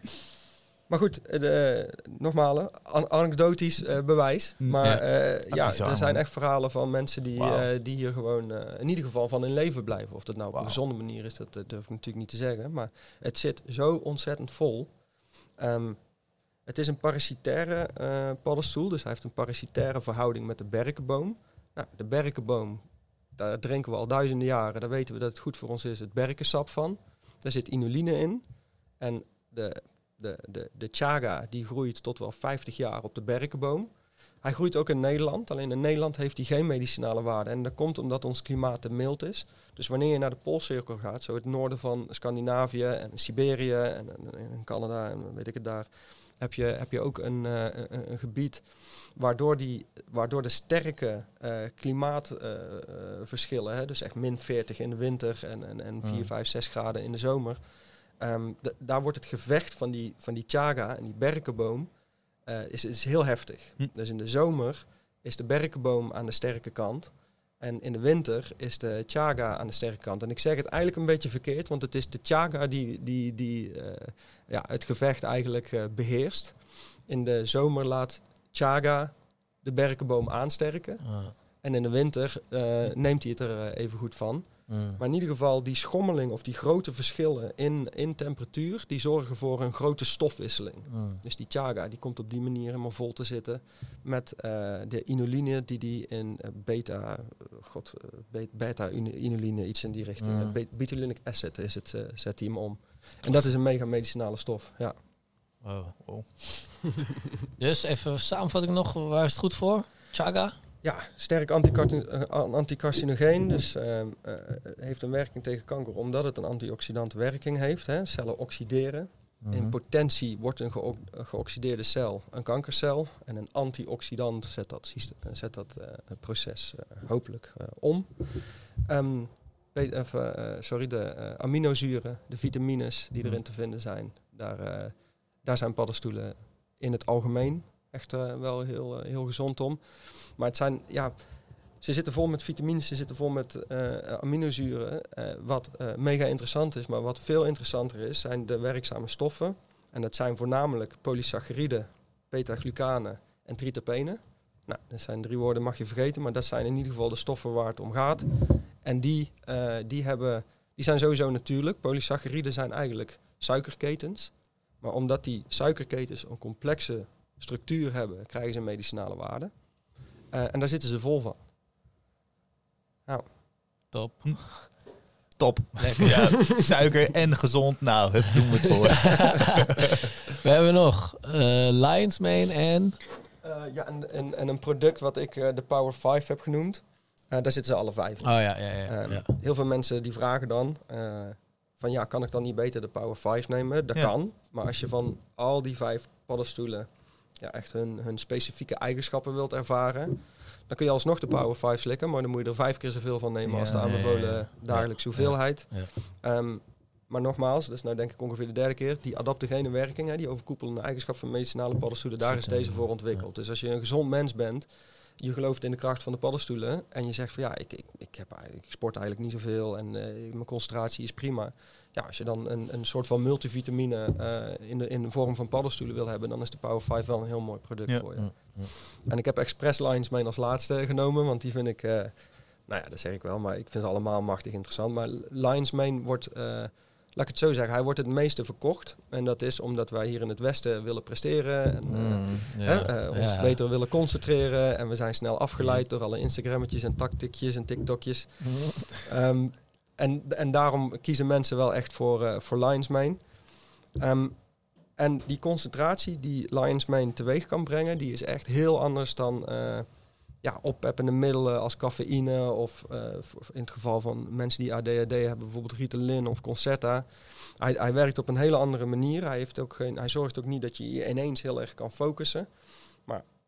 Speaker 3: maar goed, eh, de, nogmaals, an- anekdotisch eh, bewijs.
Speaker 1: Mm.
Speaker 3: Maar
Speaker 2: Ja.
Speaker 3: eh, ja,
Speaker 1: bizar,
Speaker 3: er zijn
Speaker 1: man.
Speaker 3: echt verhalen van mensen die, eh, die hier gewoon eh, in ieder geval van in leven blijven. Of dat nou op een gezonde manier is, dat, eh, durf ik natuurlijk niet te zeggen. Maar het zit zo ontzettend vol. Ehm, het is een parasitaire eh, paddenstoel, dus hij heeft een parasitaire verhouding met de berkenboom. Nou, de berkenboom, daar drinken we al duizenden jaren. Daar weten we dat het goed voor ons is, het berkensap van. Daar zit inuline in. En de, de, de, de chaga die groeit tot wel 50 jaar op de berkenboom. Hij groeit ook in Nederland, alleen in Nederland heeft hij geen medicinale waarde. En dat komt omdat ons klimaat te mild is. Dus wanneer je naar de Poolcirkel gaat, zo het noorden van Scandinavië en Siberië en, Canada en weet ik het daar, heb je, heb je ook een, eh, een, een gebied waardoor, die, waardoor de sterke eh, klimaatverschillen, hè, dus echt min 40 in de winter en, en, en 4,
Speaker 2: Mm.
Speaker 3: 5, 6 graden in de zomer, ehm, daar wordt het gevecht van die, van die chaga en die berkenboom eh, is, is heel heftig.
Speaker 1: Hm.
Speaker 3: Dus in de zomer is de berkenboom aan de sterke kant. En in de winter is de chaga aan de sterke kant. En ik zeg het eigenlijk een beetje verkeerd, want het is de chaga die, die, die eh, ja, het gevecht eigenlijk eh, beheerst. In de zomer laat chaga de berkenboom aansterken.
Speaker 2: Ah.
Speaker 3: En in de winter neemt hij het er even goed van.
Speaker 2: Mm.
Speaker 3: Maar in ieder geval, die schommeling of die grote verschillen in, in temperatuur, die zorgen voor een grote stofwisseling.
Speaker 2: Mm.
Speaker 3: Dus die chaga die komt op die manier helemaal vol te zitten met eh, de inuline die die in eh, beta, eh, god, eh, be- beta-inuline, iets in die richting.
Speaker 2: Mm.
Speaker 3: be- Betulinic acid is het, zet hij hem om. En dat is een mega medicinale stof, ja.
Speaker 2: Wow.
Speaker 1: Wow.
Speaker 2: Dus even samenvatting nog, waar is het goed voor? Chaga?
Speaker 3: Ja, sterk eh, an- anticarcinogeen, dus ehm, eh, heeft een werking tegen kanker omdat het een antioxidante werking heeft. Hè. Cellen oxideren. In
Speaker 2: Mhm.
Speaker 3: potentie wordt een geo- geoxideerde cel een kankercel. En een antioxidant zet dat, eh, zet dat proces hopelijk om. Ehm, weet- of, eh, eh, sorry, de aminozuren, de vitamines die erin te vinden zijn, daar, daar zijn paddenstoelen in het algemeen echt wel heel, heel gezond om. Maar het zijn, ja, ze zitten vol met vitamines, ze zitten vol met eh, aminozuren. eh, wat eh, mega interessant is, maar wat veel interessanter is, zijn de werkzame stoffen. En dat zijn voornamelijk polysacchariden, beta-glucanen en tritapenen. Nou, dat zijn drie woorden, mag je vergeten, maar dat zijn in ieder geval de stoffen waar het om gaat. En die, die, hebben, die zijn sowieso natuurlijk. Polysacchariden zijn eigenlijk suikerketens. Maar omdat die suikerketens een complexe structuur hebben, krijgen ze een medicinale waarde. Eh, en daar zitten ze vol van.
Speaker 2: Top.
Speaker 1: Top.
Speaker 2: Lekker.
Speaker 1: Ja, suiker en gezond. Nou, hup, doen we het voor.
Speaker 2: We hebben nog eh Lions Mane en...
Speaker 3: Eh, ja, en, en, en een product wat ik eh, de Power 5 heb genoemd, eh, daar zitten ze alle vijf in.
Speaker 2: Oh ja, ja, ja.
Speaker 3: Ehm,
Speaker 2: ja.
Speaker 3: Heel veel mensen die vragen dan eh, van ja, kan ik dan niet beter de Power 5 nemen? Dat
Speaker 1: Ja.
Speaker 3: kan, maar als je van al die vijf paddenstoelen ja, echt hun, hun specifieke eigenschappen wilt ervaren, dan kun je alsnog de Power 5 slikken, maar dan moet je er vijf keer zoveel van nemen als de aanbevolen
Speaker 2: ja,
Speaker 3: dagelijkse hoeveelheid.
Speaker 2: ja.
Speaker 3: Ehm, maar nogmaals, is nou denk ik ongeveer de derde keer, die adaptogene werking, hè, die overkoepelende eigenschap van medicinale paddenstoelen, daar is deze voor ontwikkeld. Dus als je een gezond mens bent, je gelooft in de kracht van de paddenstoelen en je zegt van ja, ik, ik, ik, heb, ik sport eigenlijk niet zoveel en eh, mijn concentratie is prima. Ja, als je dan een, een soort van multivitamine eh, in, de, in de vorm van paddenstoelen wil hebben, dan is de Power 5 wel een heel mooi product
Speaker 1: Ja.
Speaker 3: voor je.
Speaker 2: Ja.
Speaker 3: En ik heb Express Lines mee als laatste genomen, want die vind ik, eh, nou ja, dat zeg ik wel, maar ik vind ze allemaal machtig interessant. Maar Lines Main wordt, eh, laat ik het zo zeggen, hij wordt het meeste verkocht. En dat is omdat wij hier in het Westen willen presteren. En,
Speaker 2: Mm, ja,
Speaker 3: ons beter willen concentreren. En we zijn snel afgeleid door alle Instagrammetjes en tactiekjes en TikTokjes. Ehm, en, en daarom kiezen mensen wel echt voor, eh voor Lions Mane. Ehm, en die concentratie die Lions Mane teweeg kan brengen, die is echt heel anders dan eh ja, oppeppende middelen als cafeïne. Of eh, in het geval van mensen die ADHD hebben, bijvoorbeeld Ritalin of Concerta. Hij, hij werkt op een hele andere manier. Hij, heeft ook geen, hij zorgt ook niet dat je je ineens heel erg kan focussen.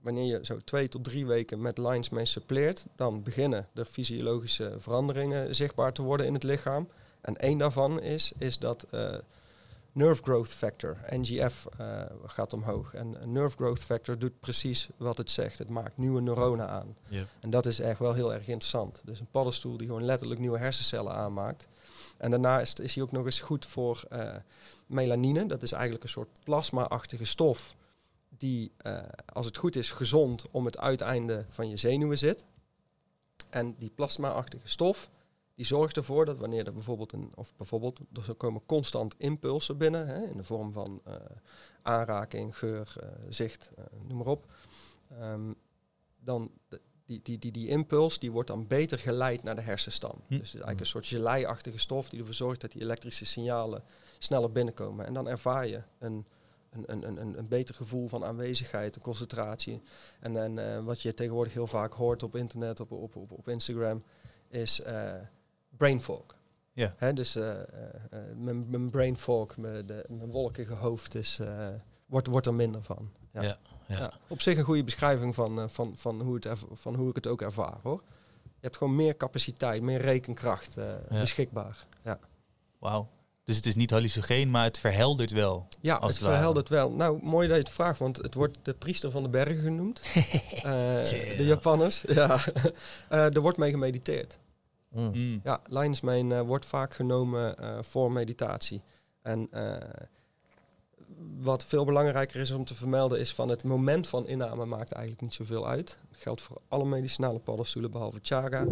Speaker 3: Wanneer je zo twee tot drie weken met Lions Mane suppleert, dan beginnen er fysiologische veranderingen zichtbaar te worden in het lichaam. En één daarvan is, is dat eh, nerve growth factor, NGF, eh, gaat omhoog. En nerve growth factor doet precies wat het zegt. Het maakt nieuwe neuronen aan. En dat is echt wel heel erg interessant. Dus een paddenstoel die gewoon letterlijk nieuwe hersencellen aanmaakt. En daarnaast is hij ook nog eens goed voor eh, melanine. Dat is eigenlijk een soort plasma-achtige stof die, eh, als het goed is, gezond om het uiteinde van je zenuwen zit. En die plasma-achtige stof, die zorgt ervoor dat wanneer er bijvoorbeeld een, of bijvoorbeeld, er komen constant impulsen binnen, hè, in de vorm van eh, aanraking, geur, eh, zicht, noem maar op. Ehm, dan die, die, die, die impuls die wordt dan beter geleid naar de hersenstam.
Speaker 1: Hm.
Speaker 3: Dus het is eigenlijk een soort gelei-achtige stof die ervoor zorgt dat die elektrische signalen sneller binnenkomen. En dan ervaar je een, een, een, een- een, een beter gevoel van aanwezigheid, een concentratie. En, en eh, wat je tegenwoordig heel vaak hoort op internet, op, op, op, op Instagram, is eh brain fog.
Speaker 1: Ja.
Speaker 3: Hè, dus eh, mijn, mijn brain fog, mijn, de, mijn wolkige hoofd is, eh, wordt, wordt er minder van. Ja.
Speaker 2: Ja, ja.
Speaker 3: Ja, op zich een goede beschrijving van, eh, van, van, hoe het van hoe ik het ook ervaar hoor. Je hebt gewoon meer capaciteit, meer rekenkracht eh,
Speaker 2: Ja.
Speaker 3: beschikbaar. Ja,
Speaker 1: Wauw. Dus het is niet hallucinogeen, maar het verheldert wel.
Speaker 3: ja
Speaker 1: Als
Speaker 3: het verheldert wel. Nou, mooi dat je het vraagt, want het wordt de priester van de bergen genoemd. Eh, de Japanners. Ja. Eh, er wordt mee gemediteerd.
Speaker 2: Mm.
Speaker 1: Mm.
Speaker 3: Ja, Lion's Mane eh, wordt vaak genomen eh, voor meditatie. En eh, wat veel belangrijker is om te vermelden is van het moment van inname maakt eigenlijk niet zoveel uit. Dat geldt voor alle medicinale paddenstoelen behalve chaga.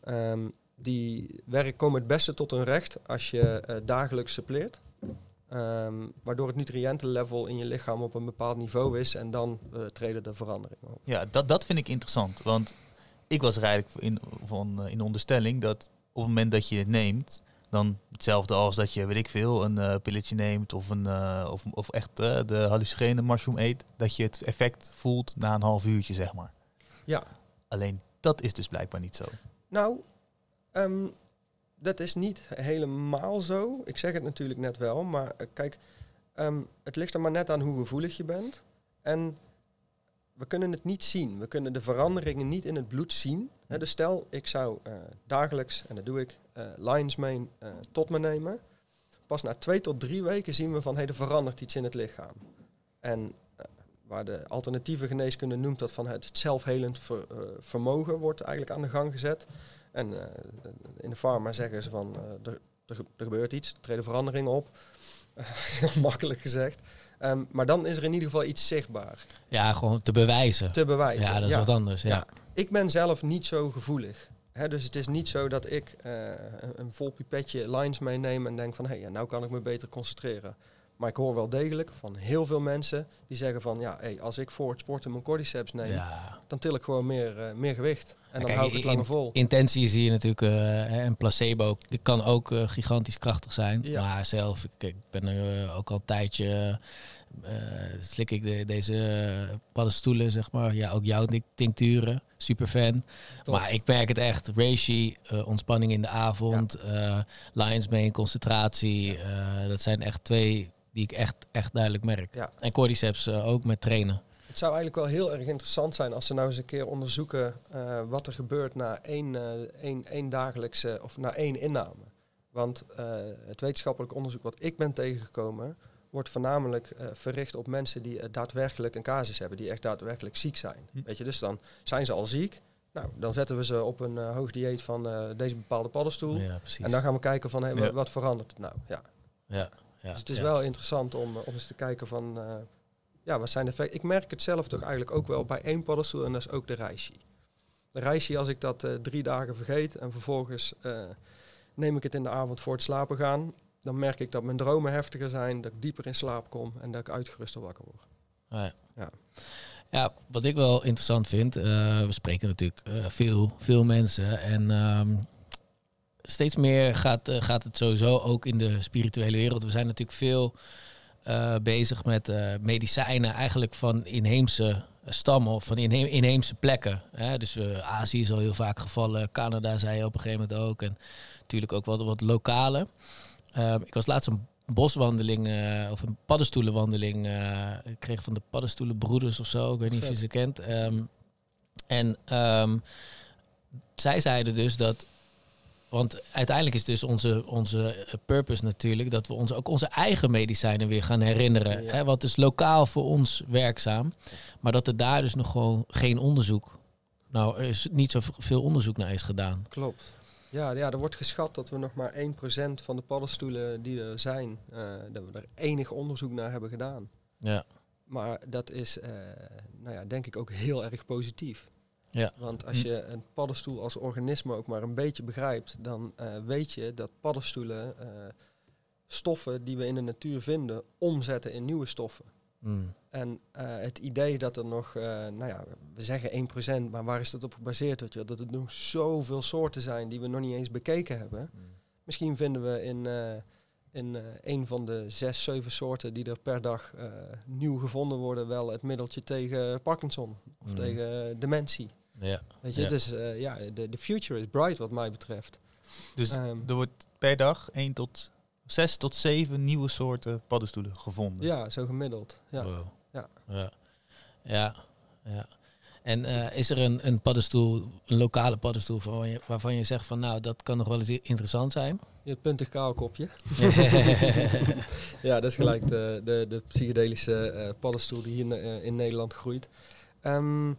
Speaker 3: Ehm, die werk komen het beste tot hun recht als je eh, dagelijks suppleert. Ehm, waardoor het nutriëntenlevel in je lichaam op een bepaald niveau is en dan eh, treden de veranderingen op.
Speaker 1: Ja, dat, dat vind ik interessant. Want ik was er eigenlijk in, van, eh, in de onderstelling dat op het moment dat je het neemt, dan hetzelfde als dat je, weet ik veel, een pilletje neemt of, een, of, of echt de hallucinogene mushroom eet, dat je het effect voelt na een half uurtje, zeg maar.
Speaker 3: Ja.
Speaker 1: Alleen dat is dus blijkbaar niet zo.
Speaker 3: Nou, ehm, dat is niet helemaal zo. Ik zeg het natuurlijk net wel, maar eh, kijk, ehm, het ligt er maar net aan hoe gevoelig je bent. En we kunnen het niet zien. We kunnen de veranderingen niet in het bloed zien. Dus stel, ik zou eh, dagelijks, en dat doe ik, Mane eh, tot me nemen. Pas na twee tot drie weken zien we van, hé, er verandert iets in het lichaam. En waar de alternatieve geneeskunde noemt dat van het zelfhelend ver- vermogen wordt eigenlijk aan de gang gezet. En eh, in de pharma zeggen ze van, eh, er, er, ge- gebeurt iets, er treden veranderingen op. Heel makkelijk gezegd. Ehm, maar dan is er in ieder geval iets zichtbaar
Speaker 2: Ja, gewoon te bewijzen.
Speaker 3: te bewijzen.
Speaker 2: Ja, dat is wat anders. Ja.
Speaker 3: Ja. Ik ben zelf niet zo gevoelig. Dus het is niet zo dat ik eh, een, vol pipetje lines meeneem en denk van hé, hey, ja, nou kan ik me beter concentreren. Maar ik hoor wel degelijk van heel veel mensen die zeggen van ja, hey, als ik voor het sporten mijn cordyceps neem,
Speaker 2: Ja.
Speaker 3: dan til ik gewoon meer, eh, meer gewicht. En dan
Speaker 2: Kijk,
Speaker 3: hou ik het
Speaker 2: in-
Speaker 3: langer vol.
Speaker 2: Intentie zie je natuurlijk, eh, een placebo kan ook eh, gigantisch krachtig zijn.
Speaker 3: Ja.
Speaker 2: Maar zelf, ik, ik ben er eh, ook al een tijdje, slik ik de, deze paddenstoelen, zeg maar. Ja, ook jouw tincturen, super fan.
Speaker 3: Top.
Speaker 2: Maar ik merk het echt, reishi, ontspanning in de avond, eh Lions Mane, concentratie. dat zijn echt twee die ik echt, echt duidelijk merk.
Speaker 3: Ja.
Speaker 2: En cordyceps ook met trainen.
Speaker 3: Het zou eigenlijk wel heel erg interessant zijn als ze nou eens een keer onderzoeken eh, wat er gebeurt na één, eh, één, één dagelijkse of na één inname. Want eh, het wetenschappelijk onderzoek wat ik ben tegengekomen, wordt voornamelijk verricht op mensen die daadwerkelijk een casus hebben, die echt daadwerkelijk ziek zijn.
Speaker 1: Hm.
Speaker 3: Weet je, dus dan zijn ze al ziek. Nou, dan zetten we ze op een hoog dieet van deze bepaalde paddenstoel.
Speaker 2: Ja,
Speaker 3: en dan gaan we kijken van hey,
Speaker 1: Ja.
Speaker 3: wat verandert het nou? Ja.
Speaker 2: ja, ja,
Speaker 3: Dus het is wel interessant om, om eens te kijken van, ja, wat zijn de effecten? Ik merk het zelf toch eigenlijk ook wel bij één paddenstoel en dat is ook de reishi. De reishi, als ik dat eh, drie dagen vergeet en vervolgens eh, neem ik het in de avond voor het slapen gaan, dan merk ik dat mijn dromen heftiger zijn, dat ik dieper in slaap kom en dat ik uitgeruster wakker word.
Speaker 2: Ah, ja.
Speaker 3: Ja.
Speaker 2: Ja, wat ik wel interessant vind, eh, we spreken natuurlijk veel, veel mensen en ehm, steeds meer gaat, gaat het sowieso ook in de spirituele wereld. We zijn natuurlijk veel eh, bezig met eh, medicijnen eigenlijk van inheemse stammen of van inhe- inheemse plekken. Hè? Dus eh, Azië is al heel vaak gevallen, Canada zei je op een gegeven moment ook en natuurlijk ook wat, wat lokale. Ehm, ik was laatst een boswandeling of een paddenstoelenwandeling. ik kreeg van de paddenstoelenbroeders of zo. Ik weet niet of je ze kent. Ehm, en ehm, zij zeiden dus dat. Want uiteindelijk is dus onze, onze eh, purpose natuurlijk dat we ons ook onze eigen medicijnen weer gaan herinneren.
Speaker 3: Ja.
Speaker 2: Hè, wat is lokaal voor ons werkzaam. Maar dat er daar dus nog gewoon geen onderzoek. Nou, er is niet zoveel onderzoek naar is gedaan.
Speaker 3: Klopt. Ja, ja, er wordt geschat dat we nog maar 1% van de paddenstoelen die er zijn, eh, dat we er enig onderzoek naar hebben gedaan.
Speaker 2: Ja,
Speaker 3: Maar dat is, eh, nou ja, denk ik ook heel erg positief.
Speaker 2: Ja.
Speaker 3: Want als je een paddenstoel als organisme ook maar een beetje begrijpt, dan eh, weet je dat paddenstoelen eh, stoffen die we in de natuur vinden, omzetten in nieuwe stoffen.
Speaker 2: Mm.
Speaker 3: En eh, het idee dat er nog, nou ja, we zeggen 1%, maar waar is dat op gebaseerd? Weet je? Dat er nog zoveel soorten zijn die we nog niet eens bekeken hebben.
Speaker 2: Mm.
Speaker 3: Misschien vinden we in, in een van de zes, zeven soorten die er per dag nieuw gevonden worden, wel het middeltje tegen Parkinson of
Speaker 2: Mm.
Speaker 3: tegen dementie.
Speaker 2: Ja.
Speaker 3: Weet je,
Speaker 2: Ja.
Speaker 3: dus eh, ja, de, de future is bright wat mij betreft.
Speaker 1: Dus
Speaker 3: Ehm,
Speaker 1: er wordt per dag 1 tot 6 tot 7 nieuwe soorten paddenstoelen gevonden.
Speaker 3: ja, zo gemiddeld. Ja.
Speaker 2: Wow.
Speaker 3: Ja.
Speaker 2: Ja. Ja. ja. En eh, is er een, een paddenstoel, een lokale paddenstoel waarvan je, waarvan je zegt van nou, dat kan nog wel eens interessant zijn?
Speaker 3: Je puntig kaalkopje. ja, dat is gelijk de, de, de psychedelische eh, paddenstoel die hier in Nederland groeit. Ehm,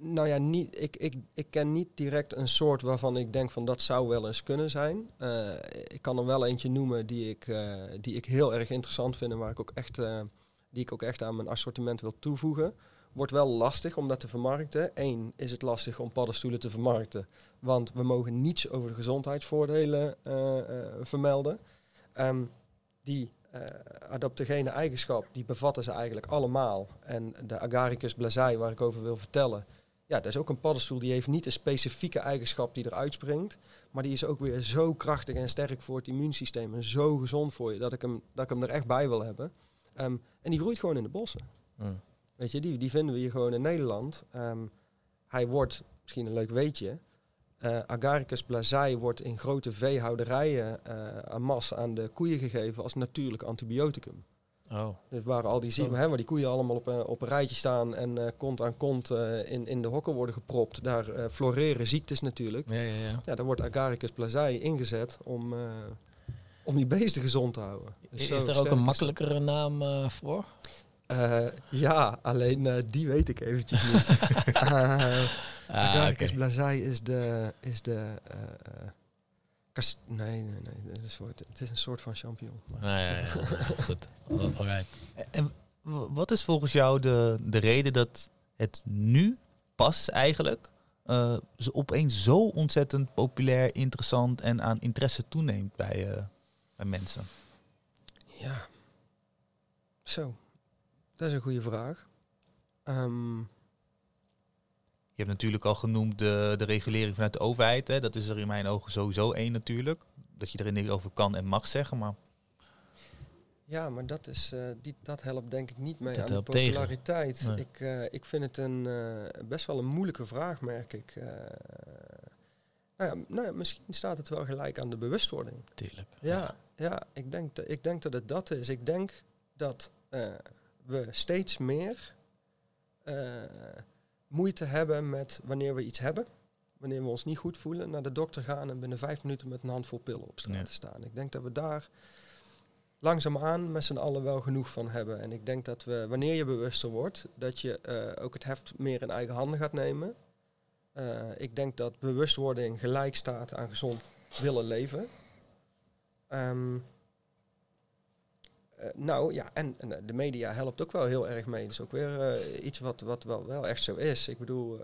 Speaker 3: nou ja, niet, ik, ik, ik ken niet direct een soort waarvan ik denk van dat zou wel eens kunnen zijn. Eh, ik kan er wel eentje noemen die ik, eh, die ik heel erg interessant vind en waar ik ook echt, eh, die ik ook echt aan mijn assortiment wil toevoegen. Wordt wel lastig om dat te vermarkten. Eén is het lastig om paddenstoelen te vermarkten. Want we mogen niets over de gezondheidsvoordelen vermelden. Ehm, die eh, adaptogene eigenschap, die bevatten ze eigenlijk allemaal. En de Agaricus blazei, waar ik over wil vertellen, ja, dat is ook een paddenstoel die heeft niet een specifieke eigenschap die eruit springt. Maar die is ook weer zo krachtig en sterk voor het immuunsysteem en zo gezond voor je, dat ik hem, dat ik hem er echt bij wil hebben. Ehm, en die groeit gewoon in de bossen.
Speaker 2: Mm.
Speaker 3: Weet je, die, die vinden we hier gewoon in Nederland. Ehm, hij wordt, misschien een leuk weetje, eh Agaricus blazei wordt in grote veehouderijen eh aan mas aan de koeien gegeven als natuurlijk antibioticum.
Speaker 2: Oh.
Speaker 3: Dus waar al die, zie-
Speaker 2: Oh.
Speaker 3: hè, waar die koeien allemaal op, een- op een rijtje staan en eh, kont aan kont eh, in, in de hokken worden gepropt, daar eh, floreren ziektes natuurlijk.
Speaker 2: Ja, ja, ja.
Speaker 3: Ja, daar wordt Agaricus blazei ingezet om, eh, om die beesten gezond te houden. Dus
Speaker 2: Is
Speaker 3: zo
Speaker 2: er ook een makkelijkere naam eh, voor?
Speaker 3: Eh, ja, alleen eh, die weet ik eventjes niet. Eh,
Speaker 2: Ah,
Speaker 3: Agaricus blazei is de... Is de eh, eh, kas- nee, nee, nee. Het is, een soort, het is een soort van champignon. Maar-
Speaker 2: Ah, ja, ja, ja. Goed. Alright.
Speaker 1: En wat is volgens jou de, de reden dat het nu pas eigenlijk eh, zo opeens zo ontzettend populair, interessant en aan interesse toeneemt bij, eh, bij mensen?
Speaker 3: Ja. Zo. Dat is een goede vraag. Ehm,
Speaker 1: Je hebt natuurlijk al genoemd de, de regulering vanuit de overheid. Hè. Dat is er in mijn ogen sowieso één natuurlijk. Dat je er niks over kan en mag zeggen. Maar
Speaker 3: ja, maar dat, is, eh, die, dat helpt denk ik niet mee
Speaker 2: Dat
Speaker 3: aan de populariteit.
Speaker 2: Nee.
Speaker 3: Ik, eh, ik vind het een, eh, best wel een moeilijke vraag, merk ik. Eh, nou ja, nou ja, misschien staat het wel gelijk aan de bewustwording.
Speaker 2: Tuurlijk.
Speaker 3: Ja, ja ik, denk dat, ik denk dat het dat is. Ik denk dat eh, we steeds meer eh, moeite hebben met wanneer we iets hebben. Wanneer we ons niet goed voelen, naar de dokter gaan en binnen vijf minuten met een handvol pillen op straat te staan. Ik denk dat we daar langzaamaan met z'n allen wel genoeg van hebben. En ik denk dat we, wanneer je bewuster wordt, dat je eh, ook het heft meer in eigen handen gaat nemen. Eh, ik denk dat bewustwording gelijk staat aan gezond willen leven. Ehm, eh, nou ja, en, en, eh, de media helpt ook wel heel erg mee. Dat is ook weer eh, iets wat, wat wel, wel echt zo is. Ik bedoel,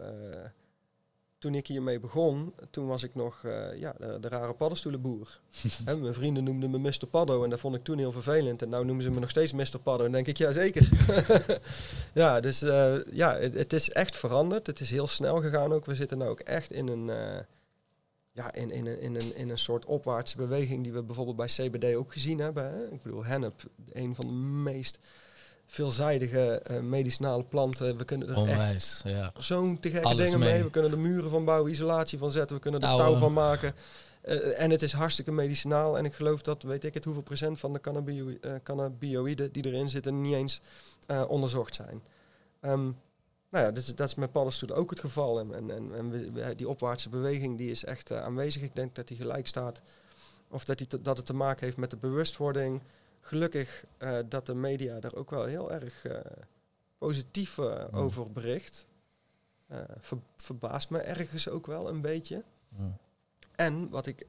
Speaker 3: toen ik hiermee begon, toen was ik nog ja, de, de rare paddenstoelenboer. Hè, mijn vrienden noemden me Mr. Paddo en dat vond ik toen heel vervelend. En nu noemen ze me nog steeds Mr. Paddo. En denk ik, ja zeker. ja, dus ja, het, het is echt veranderd. Het is heel snel gegaan ook. We zitten nu ook echt in een, ja, in, in, een, in, een, in een soort opwaartse beweging die we bijvoorbeeld bij CBD ook gezien hebben. Hè. Ik bedoel, hennep, een van de meest veelzijdige uh, medicinale planten. We kunnen er
Speaker 2: Onwijs,
Speaker 3: echt
Speaker 2: ja.
Speaker 3: zo'n te gekke
Speaker 2: Alles
Speaker 3: dingen mee.
Speaker 2: mee.
Speaker 3: We kunnen er muren van bouwen, isolatie van zetten, we kunnen er
Speaker 2: Touwen.
Speaker 3: touw van maken. Eh, en het is hartstikke medicinaal. En ik geloof dat, weet ik het, hoeveel procent van de cannabio- eh, cannabinoïden die erin zitten niet eens eh, onderzocht zijn. Ehm, nou ja, dat is, dat is met paddenstoelen ook het geval. En, en, en, en we- we- die opwaartse beweging die is echt eh, aanwezig. Ik denk dat die gelijk staat. Of dat, die te- dat het te maken heeft met de bewustwording. Gelukkig eh, dat de media daar ook wel heel erg eh, positief over bericht. Ver- verbaast me ergens ook wel een beetje. En wat ik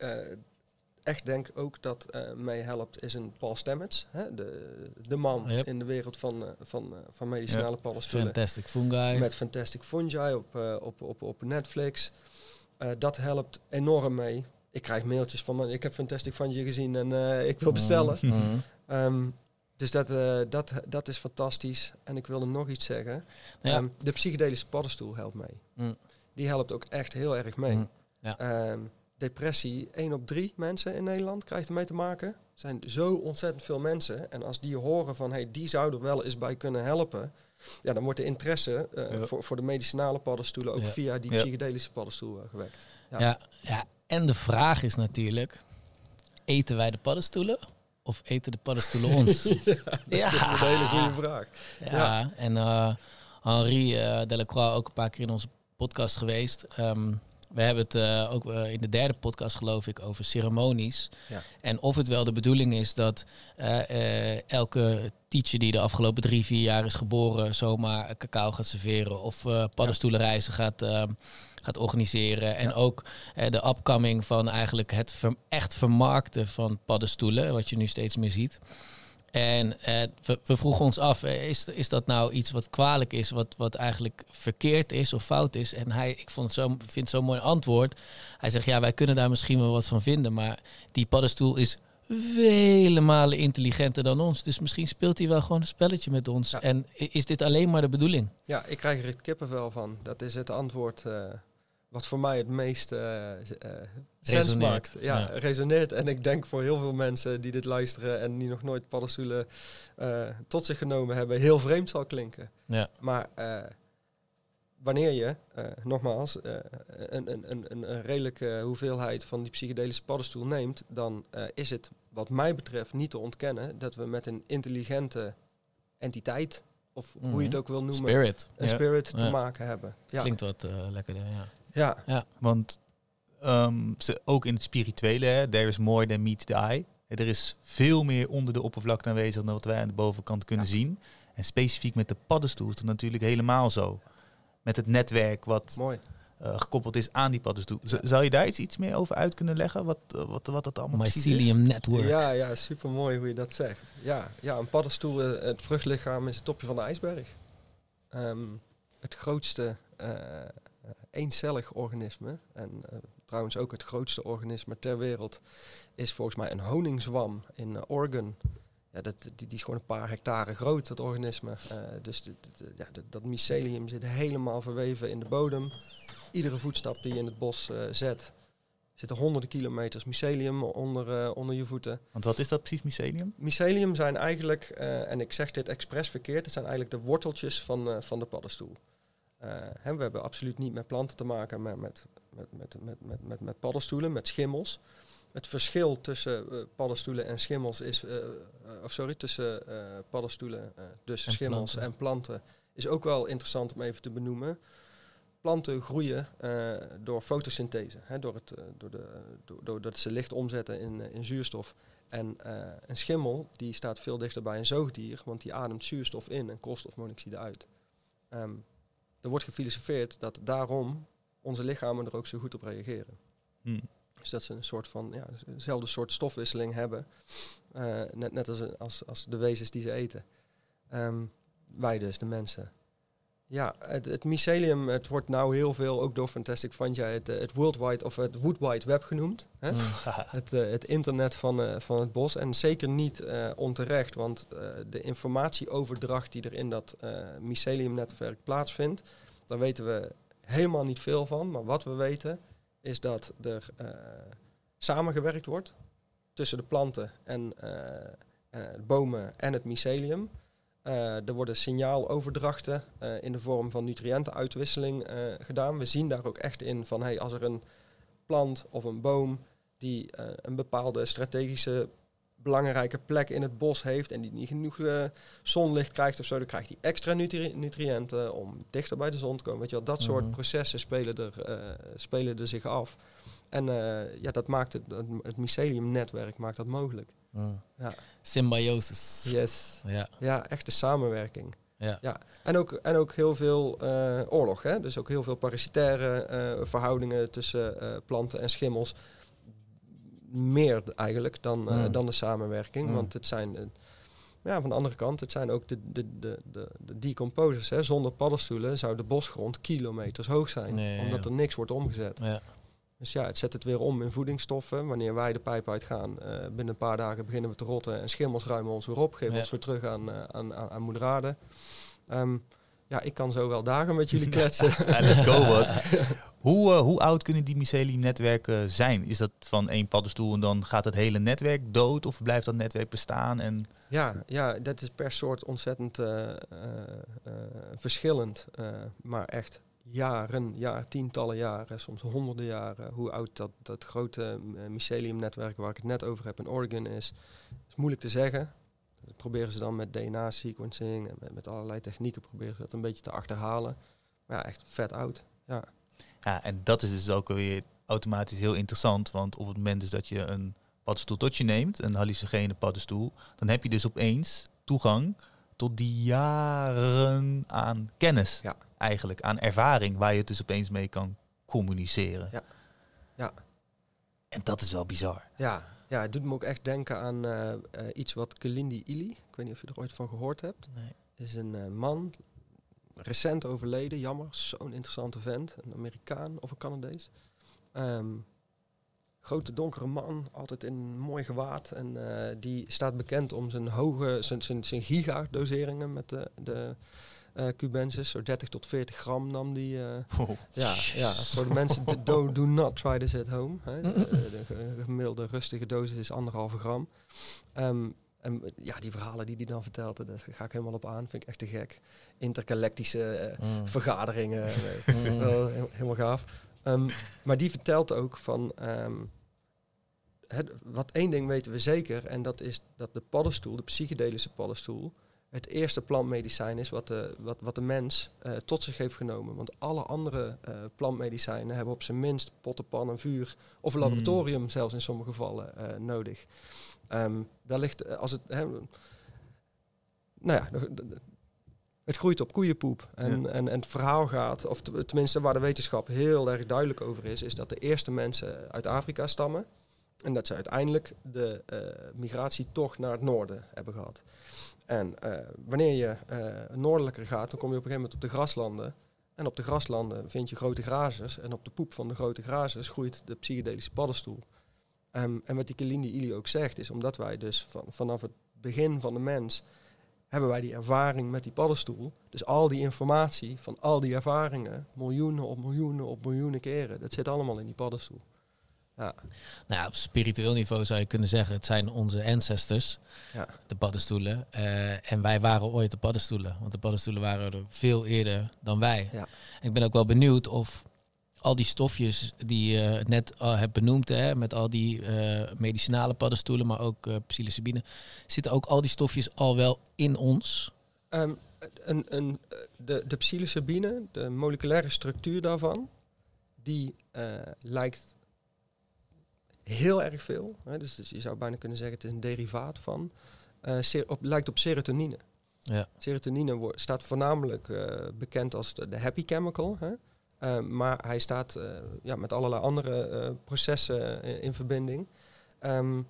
Speaker 3: echt denk ook dat eh mij helpt, is een Paul Stamets. Hè? De, de man
Speaker 2: Yep.
Speaker 3: in de wereld van, eh, van, eh, van medicinale paddenstoelen.
Speaker 2: Fantastic Fungi.
Speaker 3: Met Fantastic Fungi op, op, op, op Netflix. Dat helpt enorm mee. Ik krijg mailtjes van, ik heb Fantastic Fungi gezien en ik wil bestellen.
Speaker 2: Mm.
Speaker 3: Ehm, dus dat, dat, dat is fantastisch. En ik wilde nog iets zeggen.
Speaker 2: Ja.
Speaker 3: Ehm, de psychedelische paddenstoel helpt mee.
Speaker 2: Mm.
Speaker 3: Die helpt ook echt heel erg mee.
Speaker 2: Mm. Ja.
Speaker 3: Ehm, depressie, 1 op 3 mensen in Nederland krijgt ermee te maken. Er zijn zo ontzettend veel mensen. En als die horen van, hey, die zou er wel eens bij kunnen helpen. Ja, dan wordt de interesse eh,
Speaker 1: Ja.
Speaker 3: voor, voor de medicinale paddenstoelen ook
Speaker 2: Ja.
Speaker 3: via die
Speaker 1: Ja.
Speaker 3: psychedelische paddenstoel eh, gewekt. Ja.
Speaker 2: Ja. Ja, en de vraag is natuurlijk, eten wij de paddenstoelen of eten de paddenstoelen ons?
Speaker 3: Dat is een hele goede vraag.
Speaker 2: Ja, en eh, Henri Delacroix ook een paar keer in onze podcast geweest. Ehm, we hebben het eh, ook eh, in de derde podcast, geloof ik, over ceremonies.
Speaker 3: Ja.
Speaker 2: En of het wel de bedoeling is dat eh, elke teacher die de afgelopen drie, vier jaar is geboren, zomaar cacao gaat serveren of paddenstoelenreizen gaat, ehm, gaat organiseren. En
Speaker 3: Ja.
Speaker 2: ook de upcoming van eigenlijk het ver- echt vermarkten van paddenstoelen, wat je nu steeds meer ziet. En eh, we, we vroegen ons af, eh, is, is dat nou iets wat kwalijk is, wat, wat eigenlijk verkeerd is of fout is? En hij, ik vond het zo, vind het zo'n mooi antwoord. Hij zegt, ja, wij kunnen daar misschien wel wat van vinden, maar die paddenstoel is vele malen intelligenter dan ons. Dus misschien speelt hij wel gewoon een spelletje met ons.
Speaker 3: Ja.
Speaker 2: En is dit alleen maar de bedoeling?
Speaker 3: Ja, ik krijg er het kippenvel van. Dat is het antwoord eh, wat voor mij het meest eh eh, sens maakt. Ja,
Speaker 2: ja.
Speaker 3: resoneert. En ik denk voor heel veel mensen die dit luisteren en die nog nooit paddenstoelen eh, tot zich genomen hebben, heel vreemd zal klinken.
Speaker 2: Ja.
Speaker 3: Maar wanneer je, nogmaals, een, een, een, een, redelijke hoeveelheid van die psychedelische paddenstoel neemt, dan is het wat mij betreft niet te ontkennen dat we met een intelligente entiteit, of hoe je het
Speaker 2: Mhm.
Speaker 3: ook wil noemen,
Speaker 2: Spirit.
Speaker 3: een spirit te maken hebben. Ja,
Speaker 2: Klinkt wat lekkerder, ja.
Speaker 3: Ja.
Speaker 1: Want ehm, ze, ook in het spirituele, hè, there is more than meets the eye. Er is veel meer onder de oppervlakte aanwezig dan wat wij aan de bovenkant kunnen
Speaker 3: Ja.
Speaker 1: zien. En specifiek met de paddenstoel is dat natuurlijk helemaal zo. Met het netwerk wat
Speaker 3: mooi.
Speaker 1: eh, gekoppeld is aan die paddenstoel. Z- Zou je daar iets, iets meer over uit kunnen leggen? Wat, eh, wat, wat dat allemaal precies is?
Speaker 2: Mycelium Network.
Speaker 3: Ja, ja, super mooi hoe je dat zegt. Ja, ja een paddenstoel, eh, het vruchtlichaam is het topje van de ijsberg. Ehm, het grootste eencellig organisme, en eh, trouwens ook het grootste organisme ter wereld, is volgens mij een honingzwam in eh, Oregon. Ja, dat, die, die is gewoon een paar hectare groot, dat organisme. Eh, dus dit- ja, dat, dat mycelium zit helemaal verweven in de bodem. Iedere voetstap die je in het bos zet, zitten honderden kilometers mycelium onder, onder je voeten.
Speaker 1: Want wat is dat precies, mycelium?
Speaker 3: Mycelium zijn eigenlijk, en ik zeg dit expres verkeerd, het zijn eigenlijk de worteltjes van, van de paddenstoel. Eh, hè, we hebben absoluut niet met planten te maken, maar met, met, met, met, met, met, met paddenstoelen, met schimmels. Het verschil tussen eh, paddenstoelen en schimmels is, eh, of sorry, tussen paddenstoelen, dus
Speaker 2: En
Speaker 3: schimmels
Speaker 2: planten.
Speaker 3: en planten, is ook wel interessant om even te benoemen. Planten groeien door fotosynthese, hè, door, het, door, de, door, doordat ze licht omzetten in, in zuurstof. En een schimmel die staat veel dichter bij een zoogdier, want die ademt zuurstof in en koolstofmonoxide uit. Ehm, er wordt gefilosofeerd dat daarom onze lichamen er ook zo goed op reageren.
Speaker 1: Hm.
Speaker 3: Dus dat ze een soort van, ja, dezelfde soort stofwisseling hebben, eh, net, net als, als, als de wezens die ze eten. Ehm, wij dus, de mensen. Ja, het, het mycelium, het wordt nou heel veel, ook door Fantastic Fanja, het, eh, het Worldwide of het Wood Wide Web genoemd. Hè?
Speaker 2: Mm.
Speaker 3: Het, eh, het internet van, eh, van het bos. En zeker niet onterecht, want de informatieoverdracht die er in dat myceliumnetwerk plaatsvindt, daar weten we helemaal niet veel van. Maar wat we weten is dat er samengewerkt wordt tussen de planten en de bomen en het mycelium. Eh, er worden signaaloverdrachten eh, in de vorm van nutriëntenuitwisseling eh, gedaan. We zien daar ook echt in van hey, als er een plant of een boom die een bepaalde strategische belangrijke plek in het bos heeft en die niet genoeg zonlicht krijgt of zo, dan krijgt hij extra nutri- nutriënten om dichter bij de zon te komen. Weet je wel, dat soort
Speaker 2: Mhm.
Speaker 3: processen spelen er, spelen er zich af. En ja, dat maakt het, het, het myceliumnetwerk maakt dat mogelijk.
Speaker 2: Mm.
Speaker 3: Ja.
Speaker 2: Symbiosis.
Speaker 3: Yes.
Speaker 2: Ja,
Speaker 3: Ja, echte samenwerking.
Speaker 2: ja.
Speaker 3: Ja, en ook, en ook heel veel eh, oorlog. Hè? Dus ook heel veel parasitaire eh, verhoudingen tussen eh, planten en schimmels. Meer eigenlijk dan, eh,
Speaker 2: Mm.
Speaker 3: dan de samenwerking.
Speaker 2: Mm.
Speaker 3: Want het zijn, ja, van de andere kant, het zijn ook de, de, de, de, de decomposers. Hè? Zonder paddenstoelen zou de bosgrond kilometers hoog zijn.
Speaker 2: Nee,
Speaker 3: omdat
Speaker 2: ja.
Speaker 3: er niks wordt omgezet.
Speaker 2: ja.
Speaker 3: Dus ja, het zet het weer om in voedingsstoffen. Wanneer wij de pijp uitgaan, eh, binnen een paar dagen beginnen we te rotten en schimmels ruimen ons weer op. Geven
Speaker 2: Ja.
Speaker 3: ons weer terug aan, eh, aan, aan, aan. Ehm, ja, ik kan zo wel dagen met jullie kletsen.
Speaker 1: Ja, let's go, wat. Hoe, eh, hoe oud kunnen die myceliumnetwerken zijn? Is dat van één paddenstoel en dan gaat het hele netwerk dood? Of blijft dat netwerk bestaan? En
Speaker 3: ja, ja, dat is per soort ontzettend verschillend. maar echt jaren, ja, tientallen jaren, soms honderden jaren. Hoe oud dat, dat grote eh, myceliumnetwerk waar ik het net over heb in Oregon is, is moeilijk te zeggen. Dat proberen ze dan met DNA-sequencing en met, met allerlei technieken proberen ze dat een beetje te achterhalen. Maar ja, echt vet oud. Ja,
Speaker 1: Ja, en dat is dus ook weer automatisch heel interessant. Want op het moment dus dat je een paddenstoel tot je neemt, een hallucinogene paddenstoel, dan heb je dus opeens toegang tot die jaren aan kennis.
Speaker 3: Ja.
Speaker 1: Eigenlijk, aan ervaring, waar je het dus opeens mee kan communiceren.
Speaker 3: Ja. Ja.
Speaker 1: En dat is wel bizar.
Speaker 3: ja, ja het doet me ook echt denken aan eh, eh, iets wat Kalindi Ili, ik weet niet of je er ooit van gehoord hebt,
Speaker 1: Nee.
Speaker 3: is een eh, man, recent overleden, jammer, zo'n interessante vent, een Amerikaan of een Canadees. Ehm, grote donkere man, altijd in mooi gewaad en die staat bekend om zijn hoge, zijn, zijn, zijn gigadoseringen met de, de cubensis, zo 30 tot 40 gram nam die. eh, ja, ja, voor de mensen, do, do not try this at home. Hè. De, de ge- gemiddelde rustige dosis is anderhalve gram. Ehm, en ja, die verhalen die hij dan vertelt, daar ga ik helemaal op aan. Vind ik echt te gek. Intergalactische eh,
Speaker 2: Mm.
Speaker 3: vergaderingen, eh,
Speaker 2: Mm.
Speaker 3: wel he- helemaal gaaf. Ehm, maar die vertelt ook van... ehm, het, wat één ding weten we zeker, en dat is dat de paddenstoel, de psychedelische paddenstoel, het eerste plantmedicijn is wat de, wat, wat de mens eh, tot zich heeft genomen. Want alle andere eh, plantmedicijnen hebben op zijn minst potten, pan en vuur, of een
Speaker 1: Hmm.
Speaker 3: laboratorium zelfs in sommige gevallen eh, nodig. Ehm wellicht eh, als het... hè, nou ja, het groeit op koeienpoep. En,
Speaker 1: Ja.
Speaker 3: en, en het verhaal gaat, of te- tenminste waar de wetenschap heel erg duidelijk over is, is dat de eerste mensen uit Afrika stammen. En dat ze uiteindelijk de eh, migratietocht naar het noorden hebben gehad. En eh, wanneer je eh, noordelijker gaat, dan kom je op een gegeven moment op de graslanden. En op de graslanden vind je grote grazers. En op de poep van de grote grazers groeit de psychedelische paddenstoel. Ehm, en wat die Kalindi Ili ook zegt, is omdat wij dus van, vanaf het begin van de mens hebben wij die ervaring met die paddenstoel. Dus al die informatie van al die ervaringen, miljoenen op miljoenen op miljoenen keren, dat zit allemaal in die paddenstoel. Ja,
Speaker 2: Nou ja, op spiritueel niveau zou je kunnen zeggen, het zijn onze ancestors,
Speaker 3: Ja.
Speaker 2: de paddenstoelen. Eh, en wij waren ooit de paddenstoelen, want de paddenstoelen waren er veel eerder dan wij.
Speaker 3: Ja.
Speaker 2: En ik ben ook wel benieuwd of al die stofjes die je net al hebt benoemd, hè, met al die eh, medicinale paddenstoelen, maar ook eh psilocybine, zitten ook al die stofjes al wel in ons?
Speaker 3: Ehm, een, een, de, de psilocybine, de moleculaire structuur daarvan, die lijkt heel erg veel. Hè, dus, dus je zou bijna kunnen zeggen het is een derivaat van. ser- op, lijkt op serotonine.
Speaker 2: Ja.
Speaker 3: Serotonine staat voornamelijk eh, bekend als de, de happy chemical. Hè? Eh, maar hij staat ja, met allerlei andere processen in verbinding. Ehm,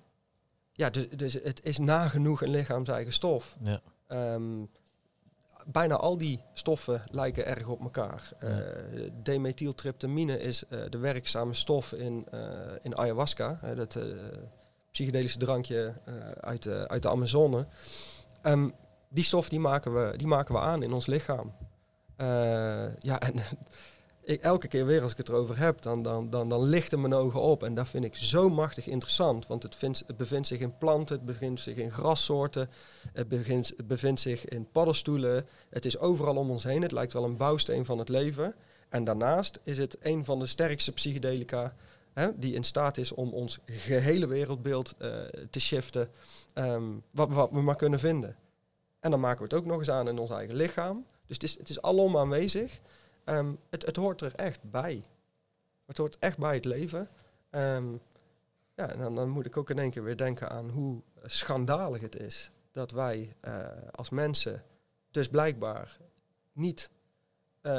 Speaker 3: ja, dus, dus het is nagenoeg een lichaams-eigen stof.
Speaker 2: Ja.
Speaker 3: Ehm, bijna al die stoffen lijken erg op elkaar.
Speaker 2: Ja.
Speaker 3: Eh, demethyltryptamine is eh, de werkzame stof in, eh, in ayahuasca, dat psychedelische drankje uit, de, uit de Amazone. Ehm, die stof die maken, we, die maken we aan in ons lichaam. Ja, en elke keer weer als ik het erover heb, dan, dan, dan, dan lichten mijn ogen op. En dat vind ik zo machtig interessant. Want het, vindt, bevindt zich in planten, het bevindt zich in grassoorten, het bevindt zich in paddenstoelen. Het is overal om ons heen. Het lijkt wel een bouwsteen van het leven. En daarnaast is het een van de sterkste psychedelica hè, die in staat is om ons gehele wereldbeeld eh, te shiften, ehm, wat, wat we maar kunnen vinden. En dan maken we het ook nog eens aan in ons eigen lichaam. Dus het is, het is alom aanwezig. Ehm, het, het hoort er echt bij. Het hoort echt bij het leven. Ehm, ja, en dan, dan moet ik ook in één keer weer denken aan hoe schandalig het is dat wij eh, als mensen dus blijkbaar niet eh,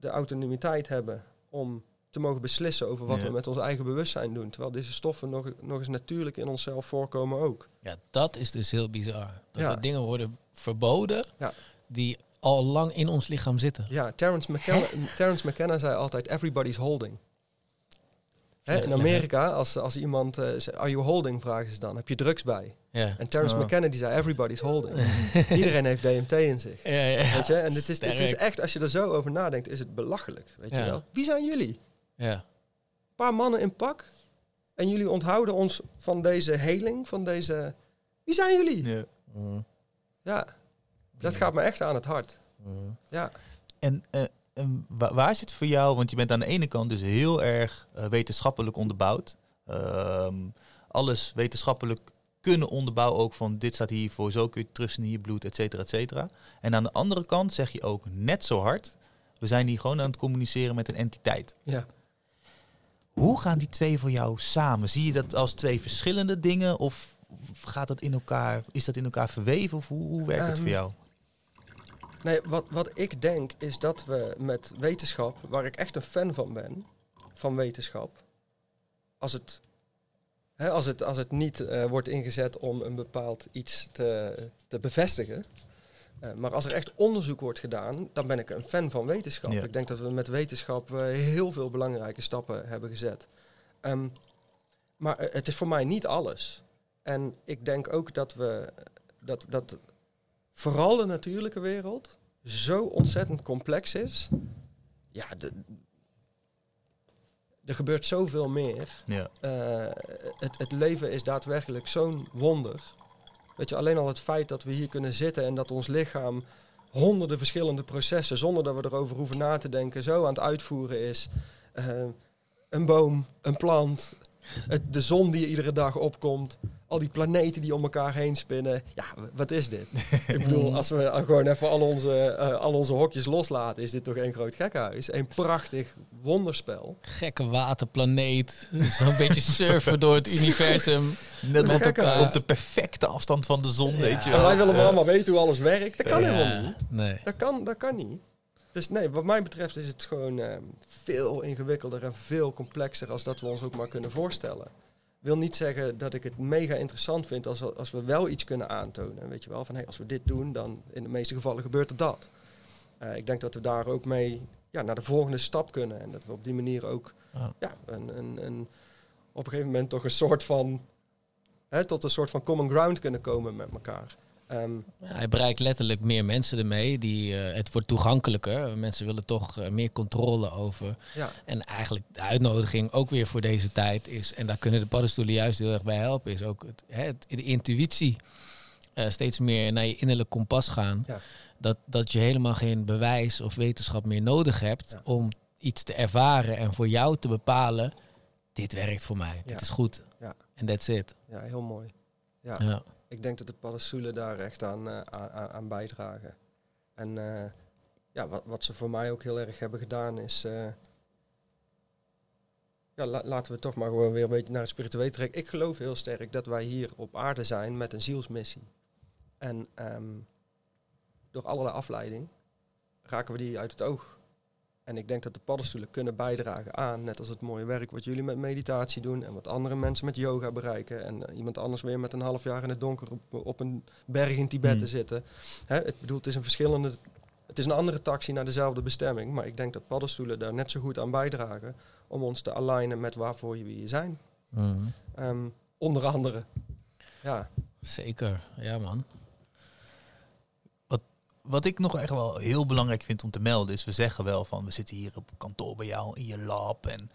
Speaker 3: de autonomiteit hebben om te mogen beslissen over wat
Speaker 1: Ja.
Speaker 3: we met ons eigen bewustzijn doen. Terwijl deze stoffen nog, nog eens natuurlijk in onszelf voorkomen ook.
Speaker 2: Ja, dat is dus heel bizar. Dat
Speaker 3: Ja.
Speaker 2: er dingen worden verboden
Speaker 3: Ja.
Speaker 2: die al lang in ons lichaam zitten.
Speaker 3: Ja, Terence McKenna, Terence McKenna zei altijd, everybody's holding. Hè, in. Amerika, als, als iemand, eh, zegt, are you holding, vragen ze dan, heb je drugs bij?
Speaker 2: Ja.
Speaker 3: En Terence
Speaker 1: Oh.
Speaker 3: McKenna die zei, everybody's holding. Iedereen heeft DMT in zich.
Speaker 2: Ja, ja,
Speaker 3: Weet je? En het is, het is echt, als je er zo over nadenkt, is het belachelijk. Weet je wel? Wie zijn jullie?
Speaker 2: Ja.
Speaker 3: Een paar mannen in pak. En jullie onthouden ons van deze heling, van deze... Wie zijn jullie?
Speaker 1: Ja.
Speaker 2: Mm,
Speaker 3: Ja, dat gaat me echt aan het hart.
Speaker 2: mm.
Speaker 3: Ja,
Speaker 1: En, eh, en wa- waar zit voor jou, want je bent aan de ene kant dus heel erg eh, wetenschappelijk onderbouwd. Ehm, alles wetenschappelijk kunnen onderbouwen ook van dit staat hiervoor, zo kun je terugzien in je bloed, et cetera, et cetera. En aan de andere kant zeg je ook net zo hard, we zijn hier gewoon aan het communiceren met een entiteit.
Speaker 3: ja.
Speaker 1: Hoe gaan die twee voor jou samen? Zie je dat als twee verschillende dingen of gaat dat in elkaar, is dat in elkaar verweven of hoe, hoe werkt het
Speaker 3: Ehm,
Speaker 1: voor jou?
Speaker 3: Nee, wat, wat ik denk is dat we met wetenschap, waar ik echt een fan van ben, van wetenschap, als het, hè, als het, als het niet eh, wordt ingezet om een bepaald iets te, te bevestigen, eh, maar als er echt onderzoek wordt gedaan, dan ben ik een fan van wetenschap.
Speaker 1: Ja.
Speaker 3: Ik denk dat we met wetenschap eh, heel veel belangrijke stappen hebben gezet. Ehm, maar het is voor mij niet alles. En ik denk ook dat we dat, dat vooral de natuurlijke wereld zo ontzettend complex is. Ja, de, er gebeurt zoveel meer.
Speaker 1: Ja.
Speaker 3: Eh, het, het leven is daadwerkelijk zo'n wonder. Weet je, alleen al het feit dat we hier kunnen zitten en dat ons lichaam honderden verschillende processen, zonder dat we erover hoeven na te denken, zo aan het uitvoeren is. Eh, een boom, een plant, het, de zon die iedere dag opkomt, al die planeten die om elkaar heen spinnen. Ja, wat is dit? Ik bedoel, als we gewoon even al onze, eh, al onze hokjes loslaten, is dit toch één groot gekhuis. Een prachtig wonderspel.
Speaker 2: Gekke waterplaneet. Zo'n beetje surfen door het universum.
Speaker 1: Net
Speaker 2: Met
Speaker 1: op,
Speaker 2: elkaar.
Speaker 1: op de perfecte afstand van de zon, weet je
Speaker 3: En
Speaker 1: wel.
Speaker 3: wij willen maar
Speaker 1: Ja.
Speaker 3: allemaal weten hoe alles werkt. Dat kan
Speaker 2: Ja,
Speaker 3: helemaal niet.
Speaker 2: Nee.
Speaker 3: Dat kan, dat kan niet. Dus nee, wat mij betreft is het gewoon eh, veel ingewikkelder en veel complexer als dat we ons ook maar kunnen voorstellen. Wil niet zeggen dat ik het mega interessant vind als, we- als we wel iets kunnen aantonen. Weet je wel, van hey, als we dit doen, dan in de meeste gevallen gebeurt er dat. Eh, ik denk dat we daar ook mee ja, naar de volgende stap kunnen. En dat we op die manier ook
Speaker 2: ja,
Speaker 3: een, een, een, op een gegeven moment toch een soort van, hè, tot een soort van common ground kunnen komen met elkaar. Ehm,
Speaker 2: Ja, hij bereikt letterlijk meer mensen ermee. Die, eh, het wordt toegankelijker. Mensen willen toch eh, meer controle over.
Speaker 3: ja,
Speaker 2: En eigenlijk de uitnodiging ook weer voor deze tijd is, en daar kunnen de paddenstoelen juist heel erg bij helpen, is ook het, hè, het- de intuïtie. eh, steeds meer naar je innerlijk kompas gaan.
Speaker 3: Ja.
Speaker 2: Dat, dat je helemaal geen bewijs of wetenschap meer nodig hebt om iets te ervaren en voor jou te bepalen, dit werkt voor mij, dit is goed.
Speaker 3: Ja.
Speaker 2: En that's it.
Speaker 3: ja, heel mooi. Ja. Ik denk dat de paddenstoelen daar echt aan, eh, aan, aan- bijdragen. En eh, ja, wat, wat ze voor mij ook heel erg hebben gedaan is... eh, ja, la- laten we toch maar gewoon weer een beetje naar het spirituele trekken. Ik geloof heel sterk dat wij hier op aarde zijn met een zielsmissie. En ehm, door allerlei afleiding raken we die uit het oog. En ik denk dat de paddenstoelen kunnen bijdragen aan, net als het mooie werk wat jullie met meditatie doen en wat andere mensen met yoga bereiken. En eh, iemand anders weer met een half jaar in het donker op, op een berg in Tibet te
Speaker 1: Hmm.
Speaker 3: zitten. Hè, het bedoel, het is een verschillende, het is een andere taxi naar dezelfde bestemming. Maar ik denk dat paddenstoelen daar net zo goed aan bijdragen om ons te alignen met waarvoor we hier zijn.
Speaker 2: Mhm.
Speaker 3: Ehm, onder andere. Ja,
Speaker 2: Zeker, ja man.
Speaker 1: Wat ik nog echt wel heel belangrijk vind om te melden is, we zeggen wel van, we zitten hier op kantoor bij jou in je lab en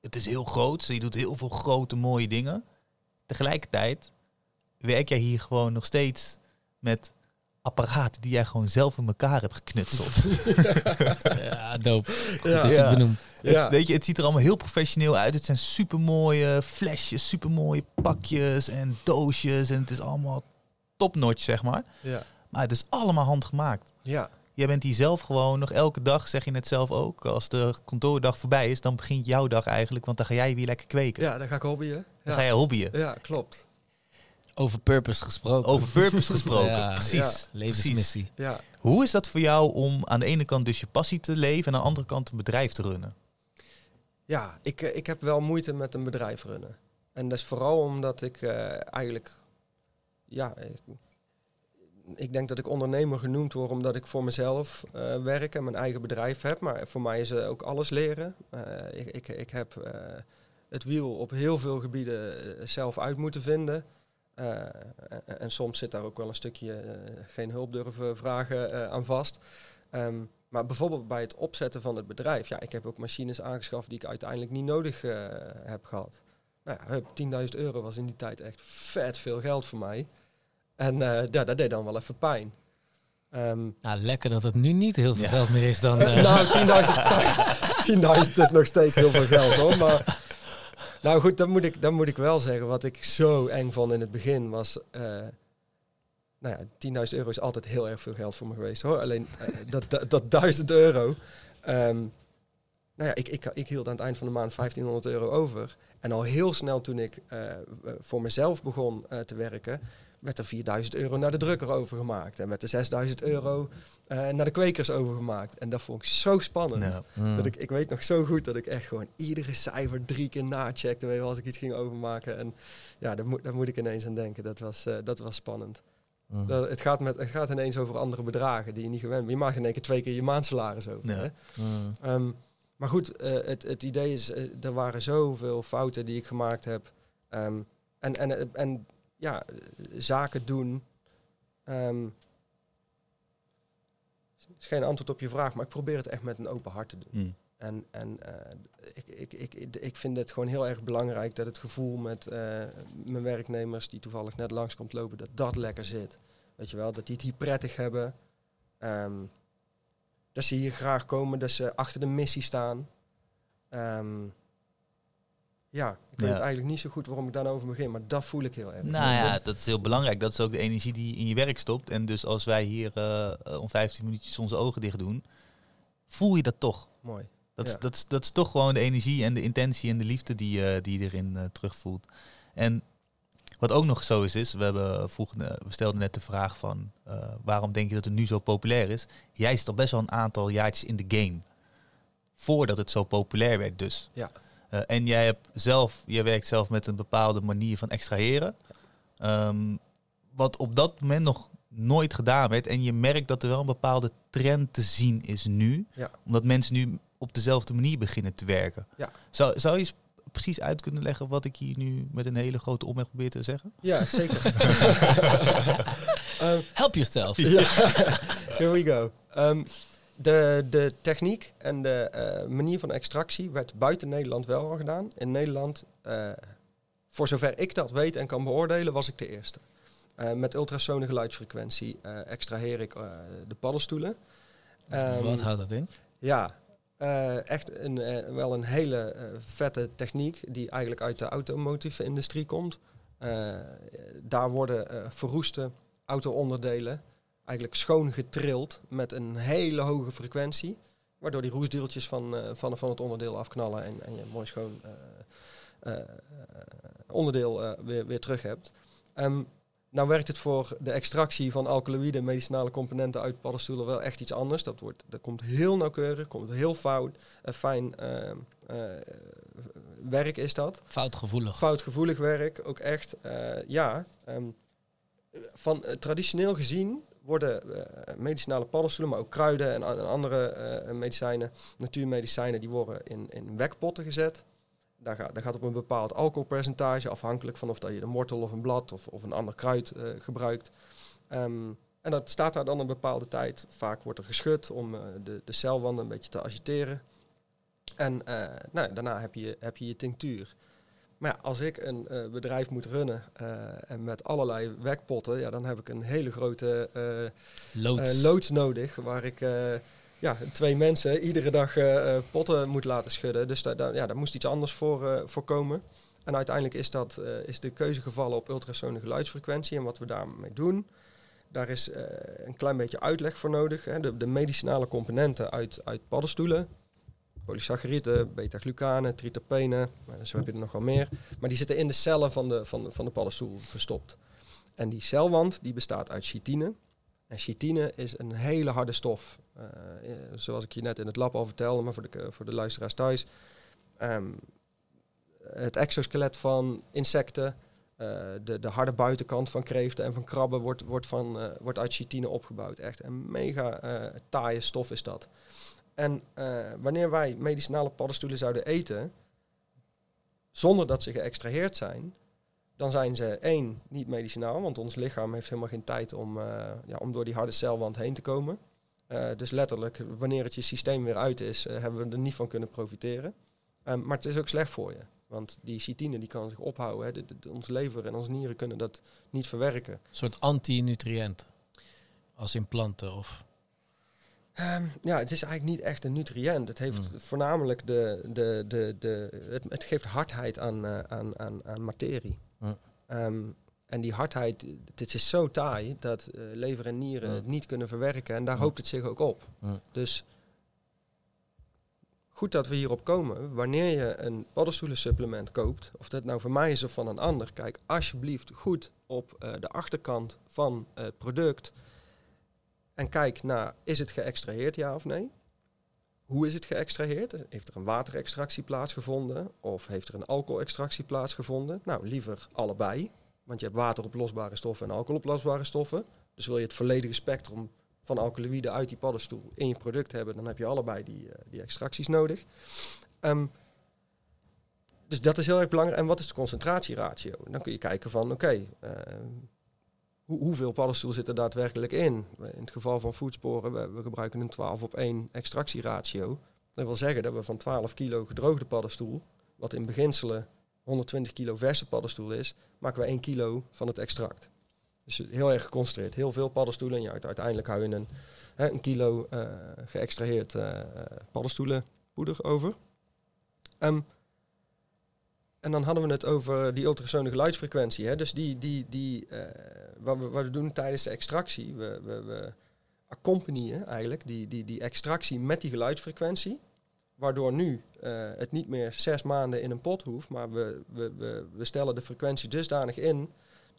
Speaker 1: het is heel groot, je doet heel veel grote mooie dingen. Tegelijkertijd werk jij hier gewoon nog steeds met apparaten die jij gewoon zelf in elkaar hebt geknutseld.
Speaker 2: Ja, dope. Goed
Speaker 3: Ja.
Speaker 1: Ja.
Speaker 2: het.
Speaker 3: Ja.
Speaker 1: Het, weet je, het ziet er allemaal heel professioneel uit. Het zijn supermooie flesjes, supermooie pakjes en doosjes en het is allemaal topnotch, zeg maar.
Speaker 3: ja,
Speaker 1: Maar het is allemaal handgemaakt.
Speaker 3: ja,
Speaker 1: Jij bent hier zelf gewoon nog elke dag, zeg je net zelf ook. Als de kantoordag voorbij is, dan begint jouw dag eigenlijk. Want dan ga jij weer lekker kweken.
Speaker 3: ja, daar ga ik hobbyen.
Speaker 1: Dan ga
Speaker 3: Ja,
Speaker 1: jij hobbyen.
Speaker 3: ja klopt.
Speaker 2: Over purpose gesproken.
Speaker 1: Over purpose gesproken.
Speaker 2: Ja.
Speaker 1: Precies.
Speaker 3: Ja.
Speaker 2: Levensmissie.
Speaker 3: Ja.
Speaker 1: Hoe is dat voor jou om aan de ene kant dus je passie te leven en aan de andere kant een bedrijf te runnen?
Speaker 3: Ja, ik, eh, ik heb wel moeite met een bedrijf runnen. En dat is vooral omdat ik eh, eigenlijk, ja, ik, denk dat ik ondernemer genoemd word omdat ik voor mezelf eh, werk en mijn eigen bedrijf heb. Maar voor mij is ook alles leren. Eh, ik, ik, ik heb eh, het wiel op heel veel gebieden zelf uit moeten vinden. En, en soms zit daar ook wel een stukje geen hulp durven vragen aan vast. Ehm, maar bijvoorbeeld bij het opzetten van het bedrijf. Ja, ik heb ook machines aangeschaft die ik uiteindelijk niet nodig heb gehad. Nou ja, hup, 10.000 euro was in die tijd echt vet veel geld voor mij. En eh, ja, dat deed dan wel even pijn. Ehm,
Speaker 2: Nou, lekker dat het nu niet heel veel
Speaker 1: Ja.
Speaker 2: geld meer is dan... eh,
Speaker 3: nou, 10.000 10.000 is nog steeds heel veel geld hoor. Maar nou goed, dat moet, ik, dat moet ik wel zeggen. Wat ik zo eng vond in het begin was. eh, nou ja, 10.000 euro is altijd heel erg veel geld voor me geweest hoor. Alleen dat, dat, dat 1000 euro. ehm, nou ja, ik, ik, ik hield aan het eind van de maand 1500 euro over. En al heel snel toen ik eh, voor mezelf begon eh, te werken, werd er 4000 euro naar de drukker overgemaakt. En werd er 6000 euro eh, naar de kwekers overgemaakt. En dat vond ik zo spannend.
Speaker 2: Mm.
Speaker 3: Dat ik, ik weet nog zo goed dat ik echt gewoon iedere cijfer drie keer nacheckte weet je wel, als ik iets ging overmaken. En ja, daar moet, daar moet ik ineens aan denken. Dat was, eh, dat was spannend.
Speaker 2: Mm.
Speaker 3: Dat, het, gaat met, het gaat ineens over andere bedragen die je niet gewend bent. Je maakt in één keer twee keer je maandsalaris over.
Speaker 1: Ja.
Speaker 3: Hè?
Speaker 2: Mm.
Speaker 3: Ehm, maar goed, eh, het, het idee is, er waren zoveel fouten die ik gemaakt heb. Ehm, en, en, en ja, zaken doen. ehm, is geen antwoord op je vraag, maar ik probeer het echt met een open hart te doen.
Speaker 1: mm.
Speaker 3: En, en ik, ik, ik, ik, ik vind het gewoon heel erg belangrijk dat het gevoel met eh, mijn werknemers die toevallig net langs komt lopen, dat dat lekker zit. Weet je wel, dat die het hier prettig hebben. Ehm, dat ze hier graag komen, dat ze achter de missie staan. Ehm, ja, ik weet
Speaker 1: Ja.
Speaker 3: eigenlijk niet zo goed waarom ik daarover begin, maar dat voel ik heel erg.
Speaker 1: Nou ja, dat is heel belangrijk. Dat is ook de energie die in je werk stopt. En dus als wij hier eh, eh, om 15 minuutjes onze ogen dicht doen, voel je dat toch.
Speaker 3: Mooi.
Speaker 1: Dat, is, dat, is, dat is toch gewoon de energie en de intentie en de liefde die, eh, die je erin eh, terugvoelt. En wat ook nog zo is, is we, hebben vroeger, eh, we stelden net de vraag van eh, waarom denk je dat het nu zo populair is? Jij zit al best wel een aantal jaartjes in de game. Voordat het zo populair werd dus.
Speaker 3: Ja.
Speaker 1: Eh, en jij hebt zelf, jij werkt zelf met een bepaalde manier van extraheren. Ehm, wat op dat moment nog nooit gedaan werd. En je merkt dat er wel een bepaalde trend te zien is nu.
Speaker 3: Ja.
Speaker 1: Omdat mensen nu op dezelfde manier beginnen te werken.
Speaker 3: Ja.
Speaker 1: Zou, zou je precies uit kunnen leggen wat ik hier nu met een hele grote omweg probeer te zeggen?
Speaker 3: Ja, zeker. Ehm,
Speaker 2: Help yourself.
Speaker 3: Here we go. Ehm, de, de techniek en de eh, manier van extractie werd buiten Nederland wel al gedaan. In Nederland, eh, voor zover ik dat weet en kan beoordelen, was ik de eerste. Eh, met ultrasone geluidsfrequentie extraheer ik de paddenstoelen. Ehm,
Speaker 2: Wat houdt dat in?
Speaker 3: ja, echt een, wel een hele vette techniek die eigenlijk uit de automotive industrie komt. Daar worden verroeste auto-onderdelen eigenlijk schoon getrild met een hele hoge frequentie. Waardoor die roestdeeltjes van, eh, van, van het onderdeel afknallen en, en je een mooi schoon eh, eh, onderdeel weer, weer terug hebt. Ehm, nou werkt het voor de extractie van alkaloïden en medicinale componenten uit paddenstoelen wel echt iets anders. Dat, wordt, dat komt heel nauwkeurig, komt heel fout, uh, fijn uh, uh, werk is dat.
Speaker 2: Foutgevoelig.
Speaker 3: Foutgevoelig werk, ook echt. ja, um, van traditioneel gezien worden medicinale paddenstoelen, maar ook kruiden en, andere medicijnen, natuurmedicijnen, die worden in, in wekpotten gezet. Daar gaat, daar gaat op een bepaald alcoholpercentage, afhankelijk van of dat je een wortel of een blad of, of een ander kruid uh, gebruikt. Um, en dat staat daar dan een bepaalde tijd. Vaak wordt er geschud om de, de celwanden een beetje te agiteren. En nou, daarna heb je, heb je je tinctuur. Maar ja, als ik een bedrijf moet runnen en met allerlei wekpotten, ja, dan heb ik een hele grote loods. loods nodig. Waar ik ja, twee mensen iedere dag uh, potten moet laten schudden. Dus daar, ja, daar moest iets anders voor, uh, voor komen. En uiteindelijk is, dat, uh, is de keuze gevallen op ultrasone geluidsfrequentie en wat we daarmee doen. Daar is een klein beetje uitleg voor nodig. Hè. De, de, medicinale componenten uit, uit paddenstoelen, polysacchariden, beta-glucanen, tritapenen, zo heb je er nog wel meer. Maar die zitten in de cellen van de, van, van de paddenstoel verstopt. En die celwand die bestaat uit chitine. En chitine is een hele harde stof. Uh, zoals ik je net in het lab al vertelde, maar voor de, voor de luisteraars thuis. Um, het exoskelet van insecten, de, de harde buitenkant van kreeften en van krabben wordt, wordt, van, wordt uit chitine opgebouwd. Echt een mega taaie stof is dat. En wanneer wij medicinale paddenstoelen zouden eten, zonder dat ze geëxtraheerd zijn, dan zijn ze één, niet medicinaal, want ons lichaam heeft helemaal geen tijd om, uh, ja, om door die harde celwand heen te komen. Uh, dus letterlijk, wanneer het je systeem weer uit is, hebben we er niet van kunnen profiteren. Um, maar het is ook slecht voor je. Want die chitine die kan zich ophouden. De, ons lever en onze nieren kunnen dat niet verwerken. Een
Speaker 2: soort anti-nutriënt. Als in planten of...
Speaker 3: Um, ja, het is eigenlijk niet echt een nutriënt. Het heeft mm. voornamelijk de, de, de, de, het, het geeft hardheid aan, uh, aan, aan, aan materie. Um, en die hardheid, dit is zo taai dat uh, lever en nieren het niet kunnen verwerken. En daar hoopt het zich ook op. Dus goed dat we hierop komen. Wanneer je een paddenstoelensupplement koopt, of dat nou voor mij is of van een ander, kijk alsjeblieft goed op uh, de achterkant van het product. En kijk naar, is het geëxtraheerd ja of nee? Hoe is het geëxtraheerd? Heeft er een waterextractie plaatsgevonden of heeft er een alcoholextractie plaatsgevonden? Nou, liever allebei, want je hebt wateroplosbare stoffen en alcoholoplosbare stoffen. Dus wil je het volledige spectrum van alkaloïden uit die paddenstoel in je product hebben, dan heb je allebei die, uh, die extracties nodig. Um, dus dat is heel erg belangrijk. En wat is de concentratieratio? Dan kun je kijken van, oké, uh, hoeveel paddenstoel zit er daadwerkelijk in? In het geval van voedsporen, we, we, gebruiken een 12 op 1 extractieratio. Dat wil zeggen dat we van 12 kilo gedroogde paddenstoel, wat in beginselen 120 kilo verse paddenstoel is, maken we 1 kilo van het extract. Dus heel erg geconcentreerd. Heel veel paddenstoelen. En ja, uiteindelijk hou je een, hè, kilo uh, geëxtraheerd uh, paddenstoelenpoeder over. Um, en dan hadden we het over die ultrasonische geluidsfrequentie. Hè? Dus die, die, die, uh, wat, we, wat we doen tijdens de extractie, we, we, we eigenlijk die, die, die extractie met die geluidsfrequentie. Waardoor nu uh, het niet meer zes maanden in een pot hoeft, maar we, we, we, we stellen de frequentie dusdanig in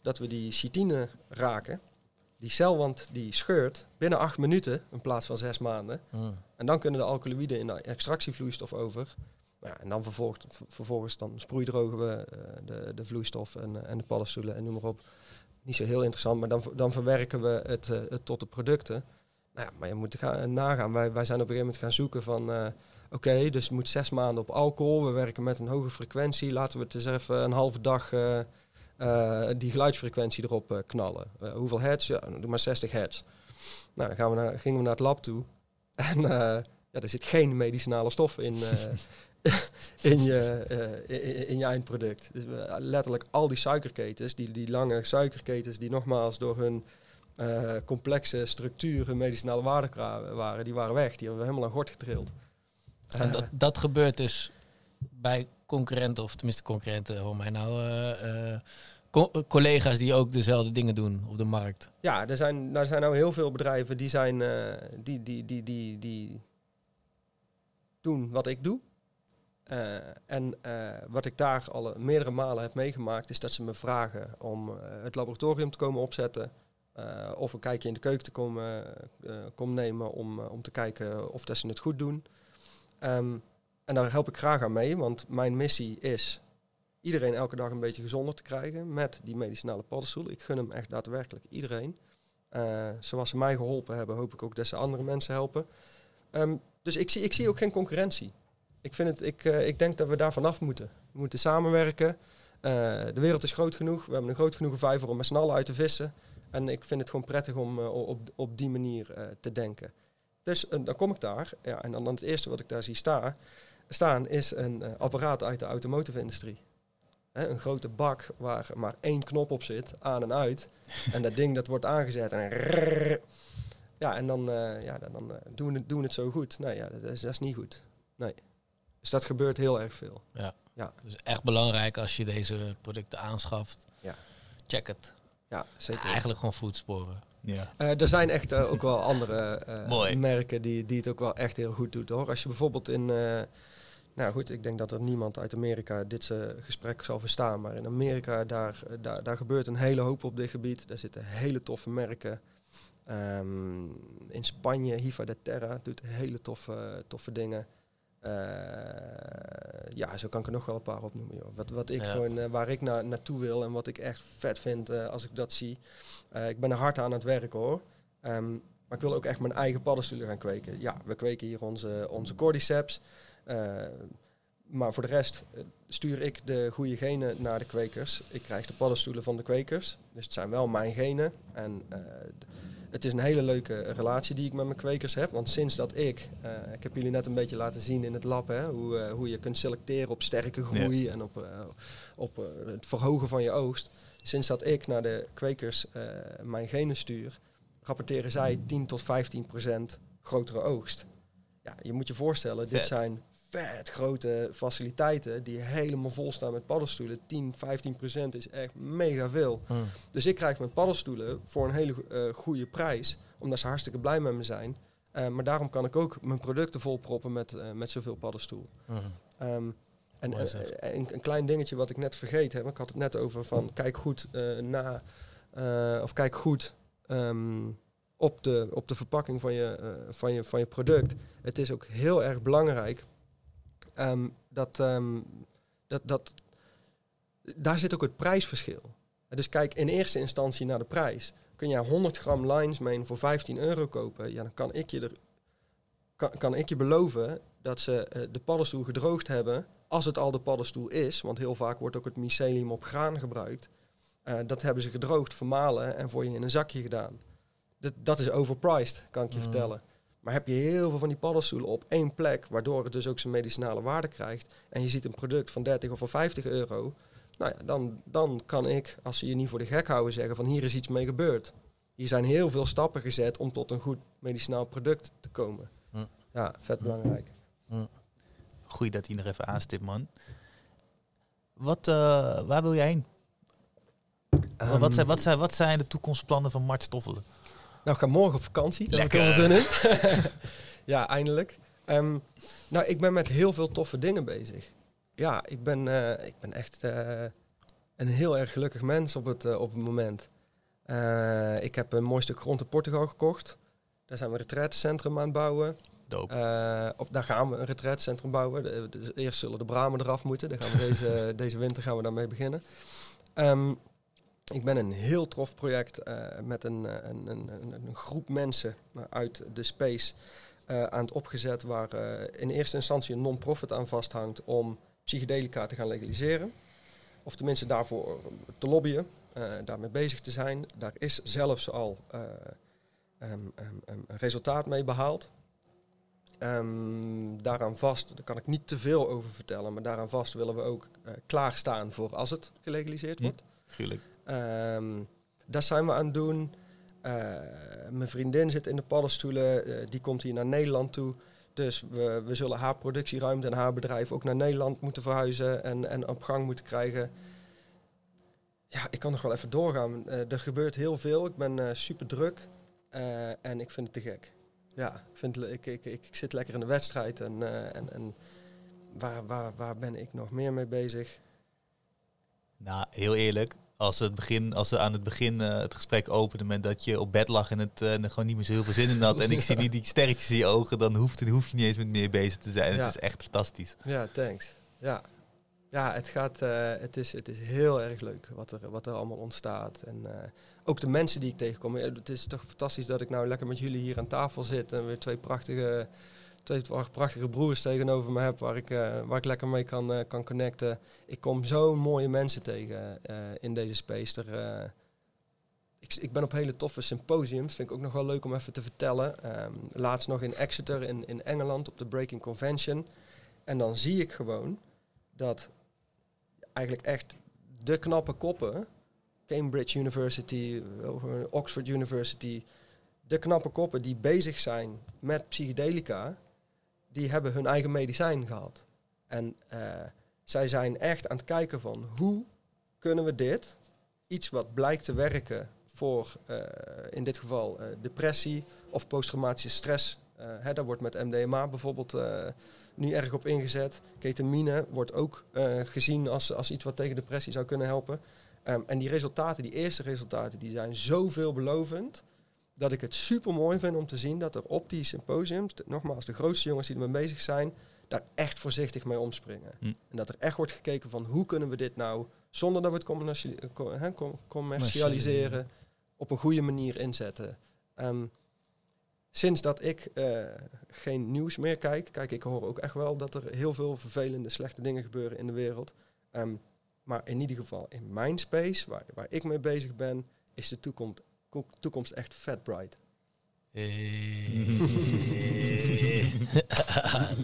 Speaker 3: dat we die chitine raken. Die celwand die scheurt binnen acht minuten in plaats van zes maanden. Hmm. En dan kunnen de alkaloïden in de extractievloeistof over. Ja, en dan vervolgens, vervolgens dan sproeidrogen we uh, de, de vloeistof en, en de paddenstoelen en noem maar op. Niet zo heel interessant, maar dan, dan verwerken we het, het tot de producten. Nou ja, maar je moet gaan, nagaan. Wij, wij zijn op een gegeven moment gaan zoeken van... oké, okay, dus moet zes maanden op alcohol. We werken met een hoge frequentie. Laten we het eens even een halve dag die geluidsfrequentie erop knallen. hoeveel hertz? Ja, doe maar 60 hertz. Nou, dan gaan we naar, gingen we naar het lab toe. En ja, er zit geen medicinale stof in, in, je, uh, in, je eindproduct. Dus uh, letterlijk al die suikerketens, die, die lange suikerketens die nogmaals door hun uh, complexe structuren medicinale waarde waren, die waren weg. Die hebben we helemaal aan gort getrild.
Speaker 2: En dat, dat gebeurt dus bij concurrenten, of tenminste concurrenten, hoor mij nou, co collega's die ook dezelfde dingen doen op de markt.
Speaker 3: Ja, er zijn, er zijn nou heel veel bedrijven die zijn, die, die, die, die, die doen wat ik doe. Eh, en eh, wat ik daar al meerdere malen heb meegemaakt, is dat ze me vragen om eh, het laboratorium te komen opzetten. eh, of een kijkje in de keuken te komen, eh, nemen om, eh, om te kijken of dat ze het goed doen. Ehm, en daar help ik graag aan mee, want mijn missie is iedereen elke dag een beetje gezonder te krijgen met die medicinale paddenstoel. Ik gun hem echt daadwerkelijk iedereen. Eh, zoals ze mij geholpen hebben, hoop ik ook dat ze andere mensen helpen. Ehm, dus ik zie, ik zie ook geen concurrentie. Ik, vind het, ik, eh, ik denk dat we daar vanaf moeten. We moeten samenwerken. Eh, de wereld is groot genoeg. We hebben een groot genoeg vijver om met z'n allen uit te vissen. En ik vind het gewoon prettig om eh, op, op die manier te denken. Dus dan kom ik daar. Ja, en dan, het eerste wat ik daar zie sta, staan is een apparaat uit de automotive-industrie. Een grote bak waar maar één knop op zit, aan en uit. en dat ding dat wordt aangezet en ja, en dan, ja, dan, dan doen, we het, doen het zo goed. Nee, ja, dat is, dat is niet goed. Nee. Dus dat gebeurt heel erg veel.
Speaker 2: Dus echt belangrijk als je deze producten aanschaft.
Speaker 3: Ja.
Speaker 2: Check het.
Speaker 3: Ja, zeker.
Speaker 2: Eigenlijk gewoon voedsporen.
Speaker 1: Ja.
Speaker 3: Eh, er zijn echt eh, ook wel andere eh, merken die, die het ook wel echt heel goed doet hoor. Als je bijvoorbeeld in. eh, nou goed, ik denk dat er niemand uit Amerika dit gesprek zal verstaan. Maar in Amerika, daar, daar, daar gebeurt een hele hoop op dit gebied. Daar zitten hele toffe merken. Ehm, in Spanje, Hiva de Terra doet hele toffe, toffe dingen. Eh, ja, zo kan ik er nog wel een paar opnoemen. Joh. Wat, wat ik
Speaker 2: Ja.
Speaker 3: gewoon, eh, waar ik naar naartoe wil en wat ik echt vet vind eh, als ik dat zie. Ik ben er hard aan het werken hoor. Ehm, maar ik wil ook echt mijn eigen paddenstoelen gaan kweken. Ja, we kweken hier onze, onze cordyceps. Maar voor de rest stuur ik de goede genen naar de kwekers. Ik krijg de paddenstoelen van de kwekers. Dus het zijn wel mijn genen. En het is een hele leuke relatie die ik met mijn kwekers heb. Want sinds dat ik, eh, ik heb jullie net een beetje laten zien in het lab, hè, hoe, eh, hoe je kunt selecteren op sterke groei en op, eh, op het verhogen van je oogst. Sinds dat ik naar de kwekers mijn genen stuur, rapporteren zij 10 tot 15 procent grotere oogst. Ja, je moet je voorstellen, dit zijn vet grote faciliteiten die helemaal vol staan met paddenstoelen. 10, 15 procent is echt mega veel. Dus ik krijg mijn paddenstoelen voor een hele eh, goede prijs, omdat ze hartstikke blij met me zijn. Eh, maar daarom kan ik ook mijn producten volproppen met, eh, met zoveel paddenstoel. Ehm, en
Speaker 2: Mooi
Speaker 3: een, klein dingetje wat ik net vergeten heb, ik had het net over van kijk goed na, of kijk goed ehm, op, de, op de verpakking van je, van, je, van je product. Het is ook heel erg belangrijk ehm, dat, ehm, dat, dat, daar zit ook het prijsverschil. Dus kijk in eerste instantie naar de prijs. Kun jij 100 gram lines mane voor 15 euro kopen, ja, dan kan ik je, er, kan, kan ik je beloven dat ze eh, de paddenstoel gedroogd hebben, als het al de paddenstoel is, want heel vaak wordt ook het mycelium op graan gebruikt. Eh, dat hebben ze gedroogd, vermalen en voor je in een zakje gedaan. Dat, dat is overpriced, kan ik je
Speaker 2: Mm.
Speaker 3: vertellen. Maar heb je heel veel van die paddenstoelen op één plek, waardoor het dus ook zijn medicinale waarde krijgt, en je ziet een product van 30 of van 50 euro, nou ja, dan, dan kan ik, als ze je niet voor de gek houden, zeggen van hier is iets mee gebeurd. Hier zijn heel veel stappen gezet om tot een goed medicinaal product te komen.
Speaker 2: Hm.
Speaker 3: Ja, vet belangrijk.
Speaker 1: Goeie dat hij nog even aanstipt, man. Wat, eh, waar wil jij heen? Wat- wat, zijn, wat, zijn, wat zijn de toekomstplannen van Mart Stoffelen?
Speaker 3: Nou, ik ga morgen op vakantie. Daar heb ik
Speaker 1: Lekker.
Speaker 3: er wel zin in. ja, eindelijk. Ehm, nou, ik ben met heel veel toffe dingen bezig. Ja, ik ben, eh, ik ben echt eh, een heel erg gelukkig mens op het, eh, op het moment. Ik heb een mooi stuk grond in Portugal gekocht. Daar zijn we een retraitecentrum aan het bouwen.
Speaker 1: Doop.
Speaker 3: Of daar gaan we een retraitecentrum bouwen. De- de- eerst zullen de bramen eraf moeten. Daar gaan we deze, deze winter gaan we daarmee beginnen. Ehm, ik ben een heel tof project eh, met een, eh, een, een, een, een groep mensen eh, uit de space aan het opgezet waar in eerste instantie een non-profit aan vasthangt om psychedelica te gaan legaliseren. Of tenminste daarvoor te lobbyen, daarmee bezig te zijn. Daar is zelfs al eh, ehm, ehm, ehm, een resultaat mee behaald. Daaraan vast, daar kan ik niet te veel over vertellen, maar daaraan vast willen we ook klaarstaan voor als het gelegaliseerd
Speaker 1: Hm.
Speaker 3: wordt.
Speaker 1: Tuurlijk.
Speaker 3: Ehm dat zijn we aan het doen. Eh, mijn vriendin zit in de paddenstoelen, eh, die komt hier naar Nederland toe. Dus we, we zullen haar productieruimte en haar bedrijf ook naar Nederland moeten verhuizen en, en op gang moeten krijgen. Ja, ik kan nog wel even doorgaan. Eh, er gebeurt heel veel. Ik ben super druk en ik vind het te gek. Ja, ik, vind, ik, ik, ik, ik zit lekker in de wedstrijd en, en, en waar, waar, waar ben ik nog meer mee bezig?
Speaker 1: Nou, heel eerlijk. Als ze, het begin, als ze aan het begin eh, het gesprek openden met dat je op bed lag en het eh, en er gewoon niet meer zo heel veel zin in had. en ik zie niet die sterretjes in je ogen, dan hoeft, dan hoef je niet eens met meer bezig te zijn.
Speaker 3: Ja.
Speaker 1: Het is echt fantastisch.
Speaker 3: Ja, thanks. Ja, ja het, gaat, eh, het, is, het is heel erg leuk wat er, wat er allemaal ontstaat. En ook de mensen die ik tegenkom. Ja, Het is toch fantastisch dat ik nou lekker met jullie hier aan tafel zit. En weer twee prachtige, twee prachtige broers tegenover me heb waar ik, eh, waar ik lekker mee kan, eh, kan connecten. Ik kom zo mooie mensen tegen eh, in deze space. Er, ik, ik ben op hele toffe symposiums. Vind ik ook nog wel leuk om even te vertellen. Ehm, laatst nog in Exeter in, in Engeland op de Breaking Convention. En dan zie ik gewoon dat eigenlijk echt de knappe koppen, Cambridge University, Oxford University, de knappe koppen die bezig zijn met psychedelica, die hebben hun eigen medicijn gehad. En eh, zij zijn echt aan het kijken van hoe kunnen we dit, iets wat blijkt te werken voor eh, in dit geval eh, depressie of posttraumatische stress. hè, daar wordt met MDMA bijvoorbeeld nu erg op ingezet. Ketamine wordt ook gezien als, als iets wat tegen depressie zou kunnen helpen. Ehm, en die resultaten, die eerste resultaten, die zijn zo veelbelovend dat ik het super mooi vind om te zien dat er op die symposiums, de- nogmaals de grootste jongens die ermee bezig zijn, daar echt voorzichtig mee omspringen.
Speaker 1: Hm.
Speaker 3: En dat er echt wordt gekeken van hoe kunnen we dit nou, zonder dat we het commerci- eh, commercialiseren, op een goede manier inzetten. Ehm, sinds dat ik eh, geen nieuws meer kijk, kijk, ik hoor ook echt wel dat er heel veel vervelende, slechte dingen gebeuren in de wereld. Ehm, maar in ieder geval in mijn space, waar, waar ik mee bezig ben, is de toekomst, ko- toekomst echt vet bright.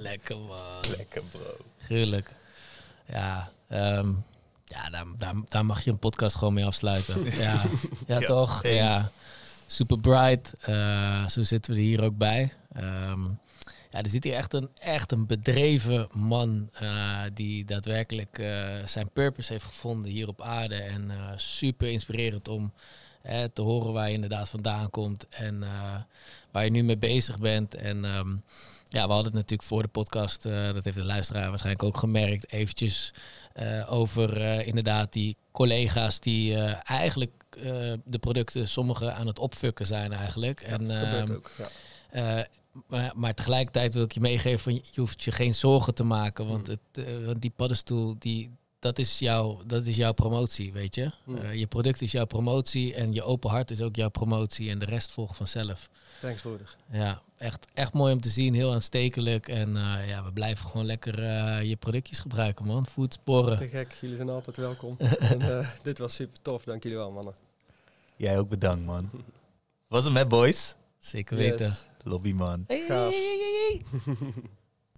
Speaker 2: Lekker man.
Speaker 1: Lekker bro.
Speaker 2: Gruwelijk. Ja, ehm, ja daar, daar, daar mag je een podcast gewoon mee afsluiten. ja, ja,
Speaker 1: Ja,
Speaker 2: toch?
Speaker 1: eens.
Speaker 2: Ja. Super bright. Eh, zo zitten we er hier ook bij. Ehm, ja, er zit hier echt een, echt een bedreven man eh, die daadwerkelijk eh, zijn purpose heeft gevonden hier op aarde. En eh, super inspirerend om te horen waar je inderdaad vandaan komt en eh, waar je nu mee bezig bent. En ehm, ja, we hadden het natuurlijk voor de podcast, eh, dat heeft de luisteraar waarschijnlijk ook gemerkt, eventjes eh, over inderdaad die collega's die eigenlijk de producten sommige aan het opfukken zijn eigenlijk. en,
Speaker 3: Gebeurt
Speaker 2: ehm,
Speaker 3: ook. Ja.
Speaker 2: maar, maar tegelijkertijd wil ik je meegeven van je hoeft je geen zorgen te maken, want,
Speaker 3: Mm.
Speaker 2: het, want die paddenstoel die dat is, jouw, dat is jouw promotie, weet je.
Speaker 3: Mm.
Speaker 2: Eh, je product is jouw promotie en je open hart is ook jouw promotie en de rest volgt vanzelf.
Speaker 3: Thanks broeder.
Speaker 2: Ja, echt, echt mooi om te zien, heel aanstekelijk. En eh, ja, we blijven gewoon lekker eh, je productjes gebruiken, man. Voedsporen.
Speaker 3: Te gek, jullie zijn altijd welkom. en, eh, dit was super tof, dank jullie wel mannen.
Speaker 1: Jij ook bedankt, man. Was hem, hè, boys?
Speaker 2: Zeker weten.
Speaker 3: Yes.
Speaker 1: Lobby, man.
Speaker 3: Gaaf.